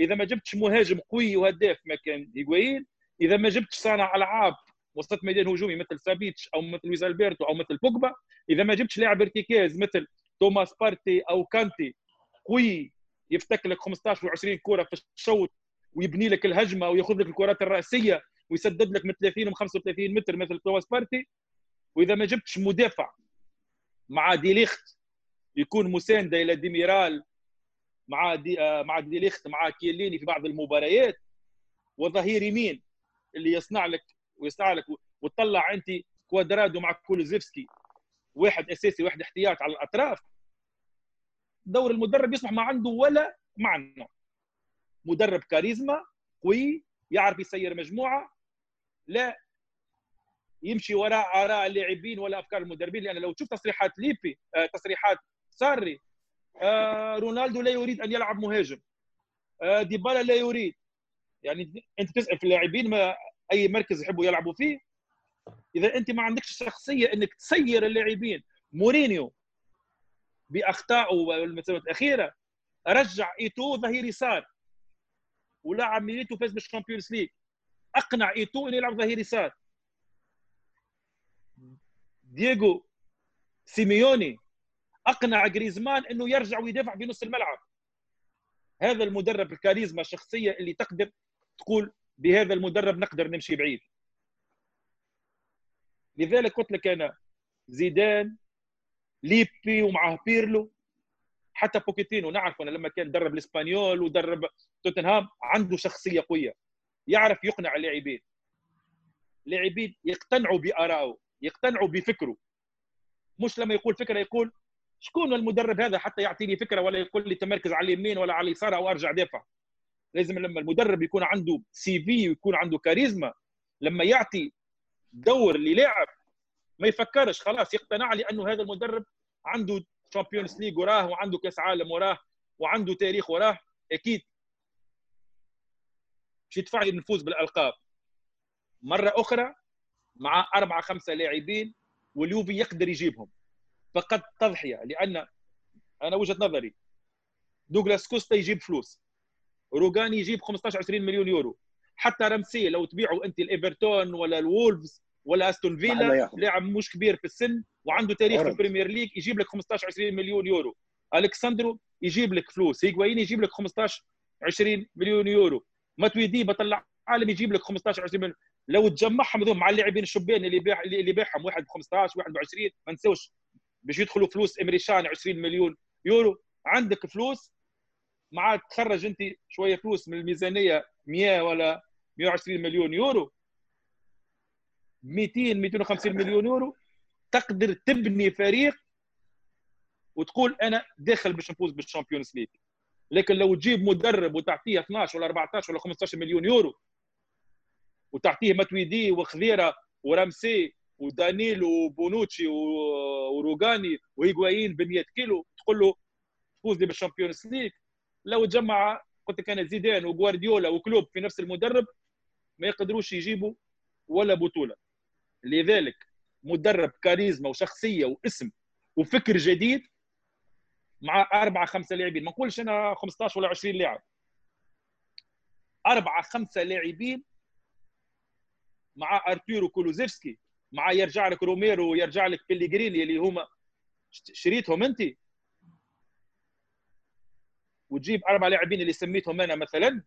إذا ما جبتش مهاجم قوي وهداف مكان هيغوين إذا ما جبتش صانع ألعاب وسط ميدان هجومي مثل سابيتش أو مثل لويس البرتو أو مثل بوجبا إذا ما جبتش لاعب ارتكاز مثل توماس بارتي أو كانتي قوي يفتك لك 15 و20 كرة في الشوط ويبني لك الهجمة ويأخذ لك الكرات الرأسية ويسدد لك من 30 و 35 متر مثل توماس بارتي وإذا ما جبتش مدافع مع ديليخت يكون مسانده إلى ديميرال مع دي آه، مع ديليخت مع كيليني في بعض المباريات. وظهير يمين اللي يصنع لك ويصنع لك وتطلع أنت كوادرادو مع كولوزيفسكي. واحد أساسي واحد احتياط على الأطراف. دور المدرب يصبح ما عنده ولا معنى. مدرب كاريزما قوي يعرف يسير مجموعة لا يمشي وراء آراء اللاعبين ولا أفكار المدربين. لأن لو تشوف تصريحات ليبي آه، تصريحات ساري آه، رونالدو لا يريد أن يلعب مهاجم. آه، ديبالا لا يريد. يعني أنت تسأل في اللاعبين ما أي مركز يحبوا يلعبوا فيه. إذا أنت ما عندكش شخصية إنك تسير اللاعبين. مورينيو بأخطائه الأخيرة رجع إيتو ظهير يسار. ولعب ميليتو فاز بال Champions League أقنع إيتو إنه يلعب ظهير يسار. دييغو سيميوني أقنع جريزمان إنه يرجع ويدافع في نص الملعب. هذا المدرب الكاريزما الشخصية اللي تقدر تقول بهذا المدرب نقدر نمشي بعيد. لذلك قلت لك أنا زيدان ليبي ومعه بيرلو حتى بوكيتينو نعرف أنا لما كان درب الإسبانيول ودرب توتنهام عنده شخصية قوية. يعرف يقنع اللاعبين. لاعبين يقتنعوا بآرائه يقتنعوا بفكره. مش لما يقول فكرة يقول شكون المدرب هذا حتى يعطيني فكرة ولا يقول لي تمركز على اليمين ولا على اليسار أو أرجع دافع لازم لما المدرب يكون عنده CV ويكون عنده كاريزما لما يعطي دور للاعب ما يفكرش خلاص يقتنع لأنه هذا المدرب عنده Champions League وراه وعنده كأس عالم وراه وعنده تاريخ وراه أكيد باش يدفع لي نفوز بالألقاب. مرة أخرى مع أربعة خمسة لاعبين واليوفي يقدر يجيبهم. فقد تضحية لأن أنا وجهة نظري دوغلاس كوستا يجيب فلوس. روغاني يجيب 15 20 مليون يورو. حتى رمسي لو تبيعوا أنت الايفرتون ولا الولفز ولا أستون فيلا لاعب مش كبير في السن وعنده تاريخ في ال Premier League يجيب لك 15 20 مليون يورو. ألكسندرو يجيب لك فلوس. هيغوايين يجيب لك 15 20 مليون يورو. ماتويدي بطل العالم يجيب لك 15 20 مليون. لو تجمعهم هذول مع اللاعبين الشبان اللي بيع اللي بيعهم واحد ب 15 واحد ب 20 ما نساوش. باش يدخلوا فلوس إيمري تشان 20 مليون يورو. عندك فلوس معاك تخرج أنت شوية فلوس من الميزانية 100 ولا 120 مليون يورو. 200 250 مليون يورو تقدر تبني فريق وتقول أنا داخل باش نفوز بال Champions League. لكن لو تجيب مدرب وتعطيه 12 ولا 14 ولا 15 مليون يورو وتعطيه ماتويدي وخضيرة ورمسي ودانيلو وبونوتشي وروغاني وهيغوايين ب 100 كيلو تقول له فوز لي بال Champions League. لو تجمع قلت لك أنا زيدان وغوارديولا وكلوب في نفس المدرب ما يقدروش يجيبوا ولا بطولة. لذلك مدرب كاريزما وشخصية واسم وفكر جديد مع أربعة خمسة لاعبين. ما نقولش أنا 15 ولا 20 لاعب. أربعة خمسة لاعبين مع ارتور وكولوزيفسكي مع يرجع لك روميرو ويرجع لك بيليجريني اللي هما شريتهم أنت. وتجيب أربع لاعبين اللي سميتهم أنا مثلا.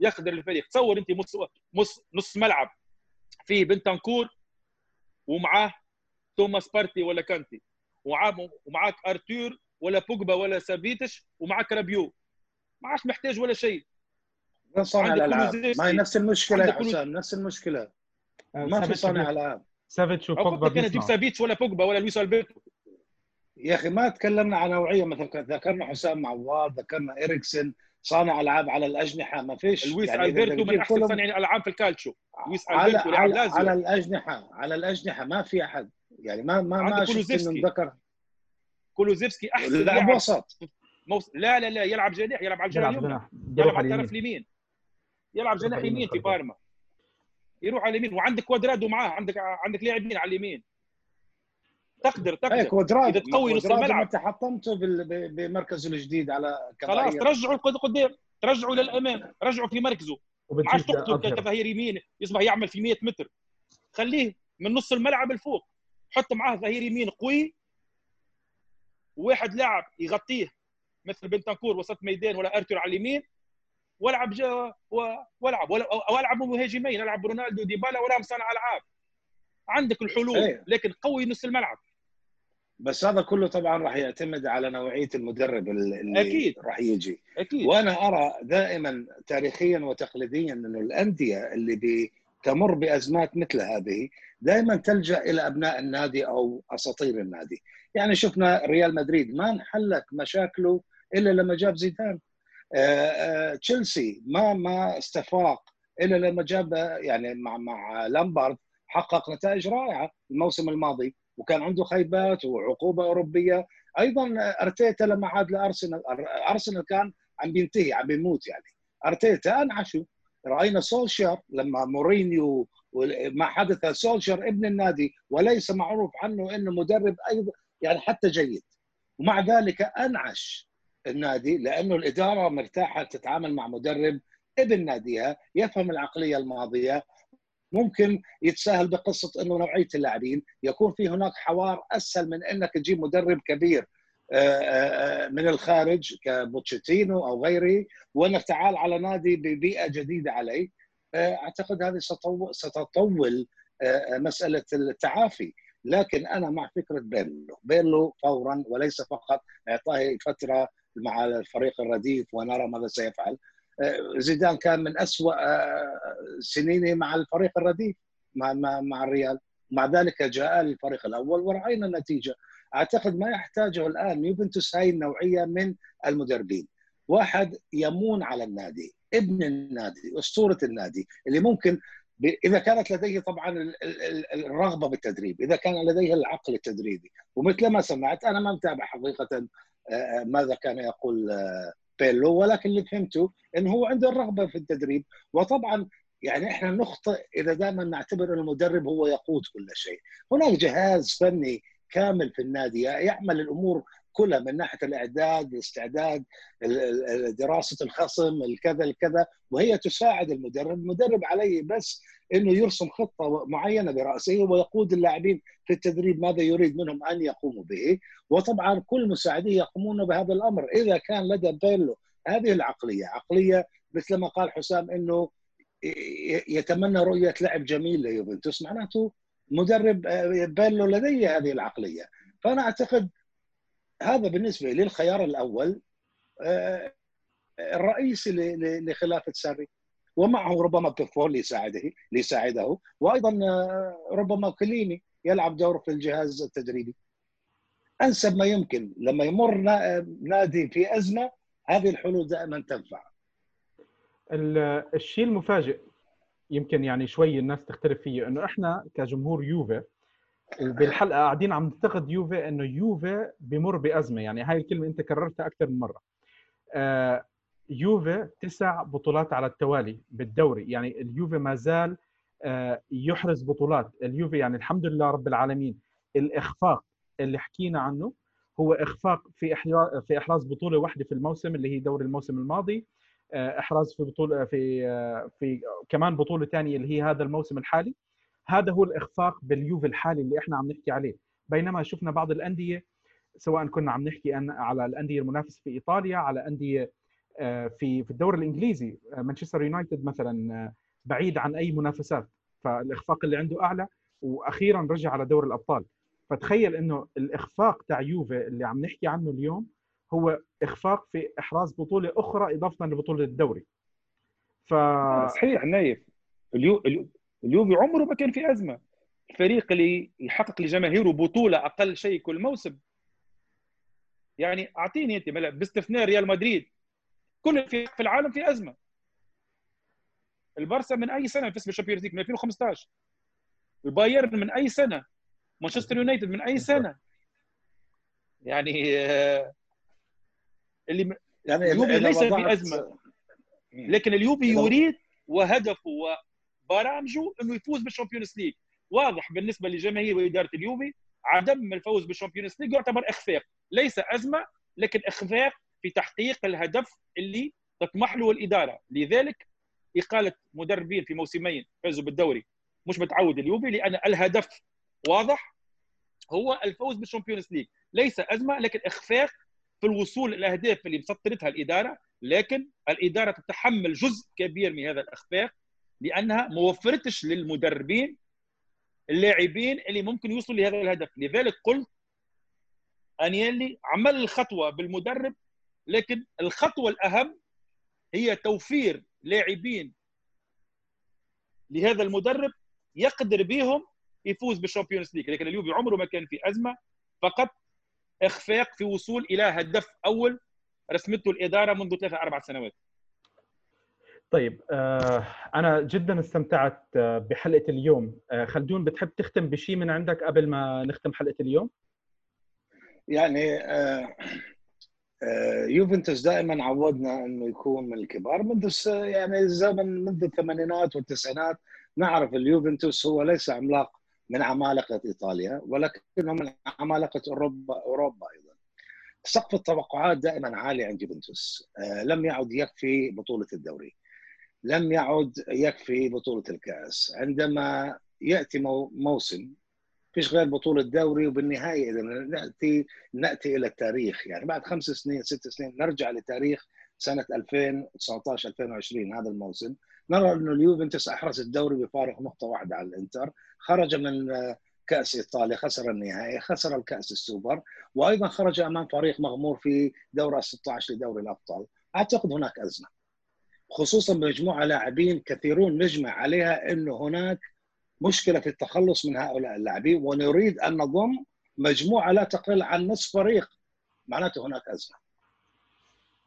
يقدر الفريق. تصور أنت نص نص نص ملعب. فيه بنتنكور ومعاه توماس بارتي ولا كانتي. ومعاك أرتور ولا بوجبا ولا سافيتش ومعاك رابيو. ما عادش محتاج ولا شيء. صانع الألعاب. ما هي نفس المشكلة يا حسام نفس المشكلة. آه، ما في صانع ألعاب. سافيتش وبوجبا كان تجيب سافيتش ولا بوجبا ولا لويس ألبرتو. يا أخي ما تكلمنا عن نوعية مثلا. ذكرنا حسام عوار ذكرنا اريكسن صانع ألعاب على الأجنحة ما فيش. لويس يعني ألبرتو من أحسن صانعين الألعاب في الكالتشو. لويس على على, على الأجنحة على الأجنحة ما في أحد. يعني ما ما ما شفت إنه ذكر كولوزيفسكي أحسن لاعب. وسط موس... لا لا لا يلعب جناح يلعب على الجناح يلعب, يلعب على الطرف اليمين. يلعب جناح يمين في بارما. يروح على اليمين. وعندك كوادرادو معاه. عندك عندك لاعبين على اليمين؟ تقدر تقدر. إيه كوادرادو إذا تقوي نص الملعب. انت حطمته بمركزه الجديد على خلاص ترجعوا قدام. ترجعوا للأمام. رجعوا في مركزه. ما عادش تقتل كظهير يمين يصبح يعمل في 100 متر. خليه من نص الملعب لفوق. حط معاه ظهير يمين قوي. وواحد لاعب يغطيه مثل بنتنكور وسط ميدان ولا ارتر على اليمين. والعب جا والعب. أو ألعب مهاجمين. ألعب رونالدو ديبالا ولا صانع ألعاب. عندك الحلول أيه. لكن قوي نص الملعب. بس هذا كله طبعا راح يعتمد على نوعية المدرب اللي أكيد. راح يجي. أكيد. وأنا أرى دائما تاريخيا وتقليديا انه الأندية اللي تمر بأزمات مثل هذه دائما تلجأ إلى أبناء النادي أو أساطير النادي. يعني شفنا ريال مدريد ما انحلت مشاكله إلا لما جاب زيدان. آه، آه، تشيلسي ما ما استفاق إلا لما جاب يعني مع مع لامبارد حقق نتائج رائعة الموسم الماضي. وكان عنده خيبات وعقوبة أوروبية. أيضا أرتيتا لما عاد لأرسنال أرسنال كان عم بينتهي عم بيموت يعني. أرتيتا انعشوا. رأينا سولشر لما مورينيو ما حدث سولشر ابن النادي وليس معروف عنه إنه مدرب أيضا يعني حتى جيد. ومع ذلك أنعش النادي لأنه الإدارة مرتاحة تتعامل مع مدرب ابن ناديها يفهم العقلية الماضية ممكن يتساهل بقصة إنه نوعية اللاعبين يكون في هناك حوار أسهل من إنك تجيب مدرب كبير آه، آه، آه، من الخارج كبوتشيتينو أو غيره وإنك تعال على نادي ببيئة جديدة عليه. أعتقد هذه ستطول مسألة التعافي. لكن أنا مع فكرة بيرلو. بيرلو فورا وليس فقط أعطاه فترة مع الفريق الرديف ونرى ماذا سيفعل. زيدان كان من أسوأ سنينه مع الفريق الرديف مع مع الريال. مع ذلك جاء للفريق الأول ورأينا النتيجة. أعتقد ما يحتاجه الآن يوفنتوس هاي النوعية من المدربين. واحد يمون على النادي ابن النادي أسطورة النادي اللي ممكن إذا كانت لديه طبعا الرغبة بالتدريب إذا كان لديه العقل التدريبي. ومثل ما سمعت أنا ما متابع حقيقة آه، آه، ماذا كان يقول بيلو ولكن اللي فهمته إنه هو عنده الرغبة في التدريب. وطبعا يعني إحنا نخطئ إذا دائما نعتبر ان المدرب هو يقود كل شيء، هناك جهاز فني كامل في النادي يعمل الأمور كلها من ناحية الإعداد، الاستعداد، دراسة الخصم، الكذا الكذا، وهي تساعد المدرب، المدرب عليه بس إنه يرسم خطة معينة برأسه ويقود اللاعبين في التدريب ماذا يريد منهم أن يقوموا به، وطبعا كل مساعديه يقومون بهذا الأمر، إذا كان لدى بيرلو هذه العقلية، عقلية مثل ما قال حسام إنه يتمنى رؤية لعب جميل ليوفنتوس معناته مدرب آه، بيرلو لديه هذه العقلية، فأنا أعتقد هذا بالنسبة لي الخيار الأول آه، الرئيسي لخلافة ساري ومعه ربما بيفول ليساعده ليساعده وأيضا آه، ربما كليني يلعب دور في الجهاز التدريبي. أنسب ما يمكن لما يمر نادي في أزمة هذه الحلول دائما تنفع. الشيء المفاجئ يمكن يعني شوي الناس تختلف فيه إنه إحنا كجمهور يوفي وبالحلقه قاعدين عم ننتقد يوفي إنه يوفي بمر بأزمة. يعني هاي الكلمة أنت كررتها أكثر من مرة. آه يوفي تسع بطولات على التوالي بالدوري. يعني اليوفي ما زال آه يحرز بطولات. اليوفي يعني الحمد لله رب العالمين الإخفاق اللي حكينا عنه هو إخفاق في في إحراز بطولة واحدة في الموسم اللي هي دوري الموسم الماضي. آه، إحراز في بطولة في في كمان بطولة ثانية اللي هي هذا الموسم الحالي. هذا هو الإخفاق باليوفي الحالي اللي إحنا عم نحكي عليه. بينما شفنا بعض الأندية سواء كنا عم نحكي على الأندية المنافسة في إيطاليا على أندية آه، في في الدوري الإنجليزي مانشستر يونايتد مثلا بعيد عن أي منافسات. فالإخفاق اللي عنده أعلى وأخيرا رجع على دوري الأبطال. فتخيل إنه الإخفاق تاع يوفي اللي عم نحكي عنه اليوم هو إخفاق في إحراز بطولة أخرى اضافه لبطولة الدوري. ف صحيح نايف. اليو... اليوفي عمره ما كان في أزمة. الفريق اللي يحقق لجماهيره بطولة أقل شيء كل موسم. يعني أعطيني أنت باستثناء ريال مدريد كل الفرق في العالم في أزمة. البارسا من أي سنة فاز بال Champions League؟ من 2015 البايرن من أي سنة؟ مانشستر يونايتد من أي سنة؟ يعني آه، اللي يعني اليوفي ليس في أزمة. لكن اليوفي يريد وهدفه وبرامجه إنه يفوز بال Champions League. واضح بالنسبة لجماهير وإدارة اليوفي عدم الفوز بال Champions League يعتبر إخفاق. ليس أزمة لكن إخفاق في تحقيق الهدف اللي تطمح له الإدارة. لذلك إقالة مدربين في موسمين فازوا بالدوري مش متعود اليوفي لأن الهدف واضح هو الفوز بال Champions League. ليس أزمة لكن إخفاق في الوصول للاهداف اللي مسطرتها الإدارة لكن الإدارة تتحمل جزء كبير من هذا الإخفاق. لأنها ما وفرتش للمدربين اللاعبين اللي ممكن يوصلوا لهذا الهدف. لذلك قلت أنيلي عمل الخطوة بالمدرب لكن الخطوة الأهم هي توفير لاعبين لهذا المدرب يقدر بهم يفوز بال Champions League. لكن اليوفي عمره ما كان في أزمة فقط إخفاق في وصول إلى هدف أول رسمته الإدارة منذ ثلاثة أربع سنوات. طيب أنا جدا استمتعت بحلقة اليوم خلدون بتحب تختم بشيء من عندك قبل ما نختم حلقة اليوم يعني يوفنتوس دائما عودنا إنه يكون من الكبار منذ يعني زمن منذ الثمانينات والتسعينات نعرف اليوفنتوس هو ليس عملاق من عمالقة إيطاليا ولكنه من عمالقة أوروبا أوروبا أيضا. سقف التوقعات دائما عالي عند يوفنتوس آه، لم يعد يكفي بطولة الدوري. لم يعد يكفي بطولة الكأس. عندما يأتي موسم فيش غير بطولة دوري وبالنهاية إذا نأتي نأتي إلى التاريخ. يعني بعد خمس سنين ست سنين نرجع لتاريخ سنة 2019 2020 هذا الموسم. نرى انه اليوفنتوس أحرز الدوري بفارق نقطة واحدة على الإنتر. خرج من كأس إيطاليا خسر النهائي خسر الكأس السوبر وأيضا خرج أمام فريق مغمور في دوري 16 لدوري الأبطال. أعتقد هناك أزمة. خصوصا بمجموعه لاعبين كثيرون نجمع عليها إنه هناك مشكلة في التخلص من هؤلاء اللاعبين ونريد أن نضم مجموعة لا تقل عن نصف فريق. معناته هناك أزمة.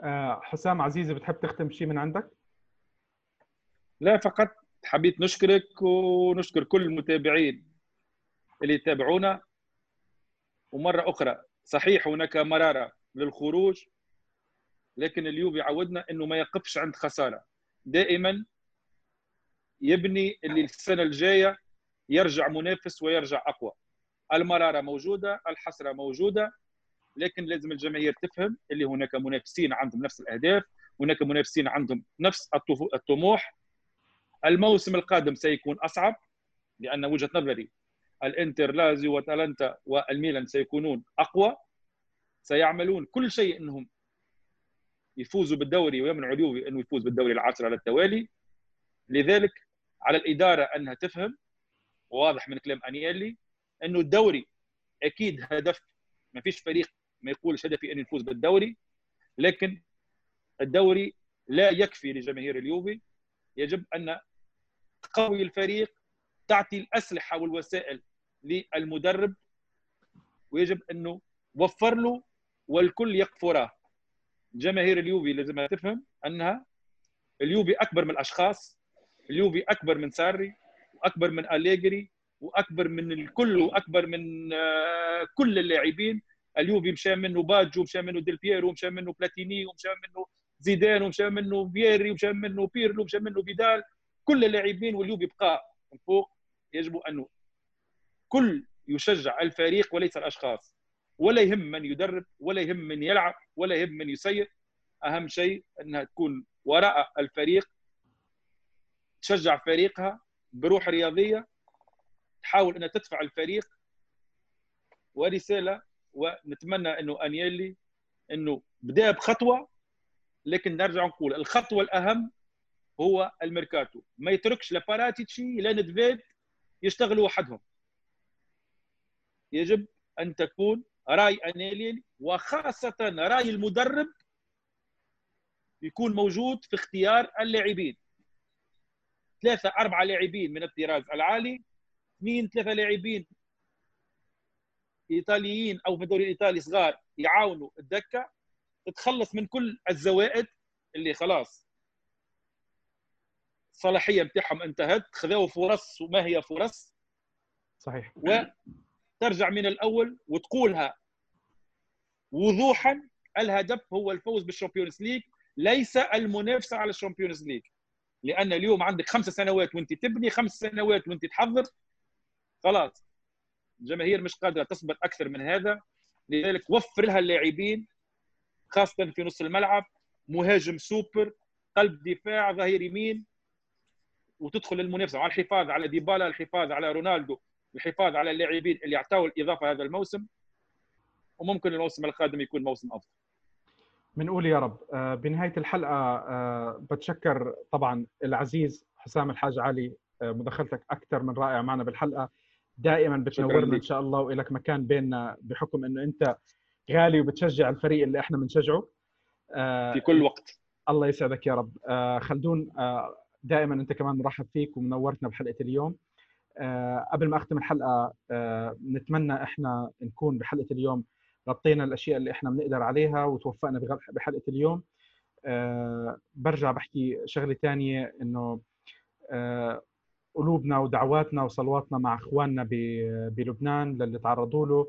آه، حسام عزيزي بتحب تختم شيء من عندك؟ لا فقط حبيت نشكرك ونشكر كل المتابعين اللي يتابعونا. ومرة أخرى صحيح هناك مرارة للخروج. لكن اليوم يعودنا أنه ما يقفش عند خسارة. دائما يبني اللي السنة الجاية يرجع منافس ويرجع أقوى. المرارة موجودة الحسرة موجودة لكن لازم الجماهير تفهم اللي هناك منافسين عندهم نفس الأهداف هناك منافسين عندهم نفس الطموح. الموسم القادم سيكون أصعب لأن وجهة نظري الإنتر لازيو وأتلانتا والميلان سيكونون أقوى. سيعملون كل شيء إنهم يفوزوا بالدوري ويمنعوا اليوفي إنه يفوز بالدوري العاشر على التوالي. لذلك على الإدارة أنها تفهم واضح من كلام أنيلي إنه الدوري أكيد هدف. ما فيش فريق ما يقولش هدفي اني نفوز بالدوري لكن الدوري لا يكفي لجماهير اليوفي. يجب أن تقوي الفريق تعطي الأسلحة والوسائل للمدرب ويجب إنه وفر له والكل يقفره جماهير اليوفي لازم تفهم انها اليوفي اكبر من الاشخاص اليوفي اكبر من ساري واكبر من أليجري واكبر من الكل واكبر من آه، كل اللاعبين. اليوفي مشى منه باجو مشى منه ديل بييرو مشى منه بلاتيني ومشى منه زيدان ومشى منه فييري ومشى منه بيرلو ومشى منه فيدال. كل اللاعبين واليوم يبقى من فوق. يجب انه كل يشجع الفريق وليس الأشخاص. ولا يهم من يدرب ولا يهم من يلعب ولا يهم من يسير. أهم شيء أنها تكون وراء الفريق تشجع فريقها بروح رياضية تحاول أنها تدفع الفريق ورسالة. ونتمنى إنه أنيلي إنه بدأ بخطوة لكن نرجع نقول الخطوة الأهم هو الميركاتو. ما يتركش لاباراتيتشي لا ندفيد يشتغلوا وحدهم. يجب أن تكون رأي أنييلي وخاصة رأي المدرب يكون موجود في اختيار اللاعبين. ثلاثة أربعة لاعبين من الطراز العالي اثنين ثلاثة لاعبين إيطاليين أو في الدوري الإيطالي صغار يعاونوا الدكة. تتخلص من كل الزوائد اللي خلاص الصلاحيه بتاعهم انتهت. خذوا فرص وما هي فرص. صحيح. وترجع من الأول وتقولها وضوحا الهدف هو الفوز بالشامبيونز ليج ليس المنافسة على الشامبيونز ليج. لأن اليوم عندك خمس سنوات وانت تبني خمس سنوات وانت تحضر. خلاص. الجماهير مش قادرة تصبر أكثر من هذا. لذلك وفر لها اللاعبين خاصة في نص الملعب مهاجم سوبر قلب دفاع ظهير يمين وتدخل المنافسة على الحفاظ على ديبالا الحفاظ على رونالدو الحفاظ على اللاعبين اللي اعطوا الإضافة هذا الموسم. وممكن الموسم القادم يكون موسم أفضل. بنقول يا رب. آه، بنهاية الحلقة آه، بتشكر طبعا العزيز حسام الحاج علي آه، مداخلتك أكثر من رائعة معنا بالحلقة. دائما بتنورنا إن شاء الله وإلك مكان بيننا بحكم إنه أنت غالي وبتشجع الفريق اللي إحنا بنشجعه. في كل وقت. الله يسعدك يا رب. خلدون دائما أنت كمان مرحب فيك ومنورتنا بحلقة اليوم. قبل ما أختم الحلقة نتمنى إحنا نكون بحلقة اليوم غطينا الأشياء اللي إحنا بنقدر عليها وتوفقنا بحلقة اليوم. برجع بحكي شغلة ثانية إنه قلوبنا ودعواتنا وصلواتنا مع إخواننا بلبنان للي تعرضوا له.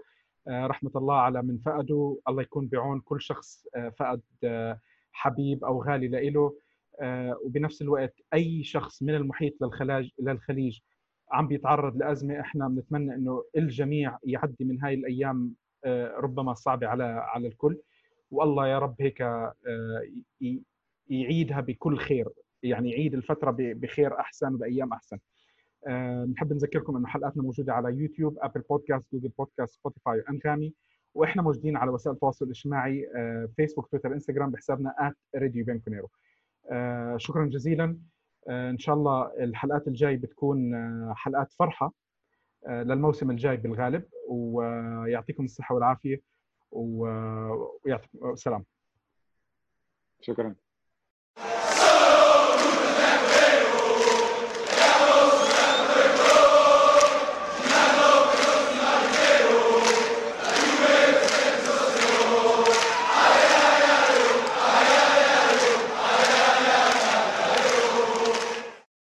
رحمة الله على من فقدوا. الله يكون بعون كل شخص فقد حبيب أو غالي لإله. وبنفس الوقت أي شخص من المحيط للخلاج للخليج عم بيتعرض لأزمة إحنا بنتمنى إنه الجميع يعدي من هاي الأيام ربما صعبة على على الكل. والله يا رب هيك يعيدها بكل خير. يعني يعيد الفترة بخير أحسن بايام أحسن. نحب نذكركم إنه حلقاتنا موجودة على يوتيوب أبل بودكاست جوجل بودكاست سبوتيفاي وانغامي وإحنا موجودين على وسائل التواصل الاجتماعي فيسبوك تويتر إنستغرام بحسابنا @راديو شكرا جزيلا. إن شاء الله الحلقات الجاي بتكون حلقات فرحة. للموسم الجاي بالغالب ويعطيكم الصحة والعافية ويعطيكم السلام شكرا.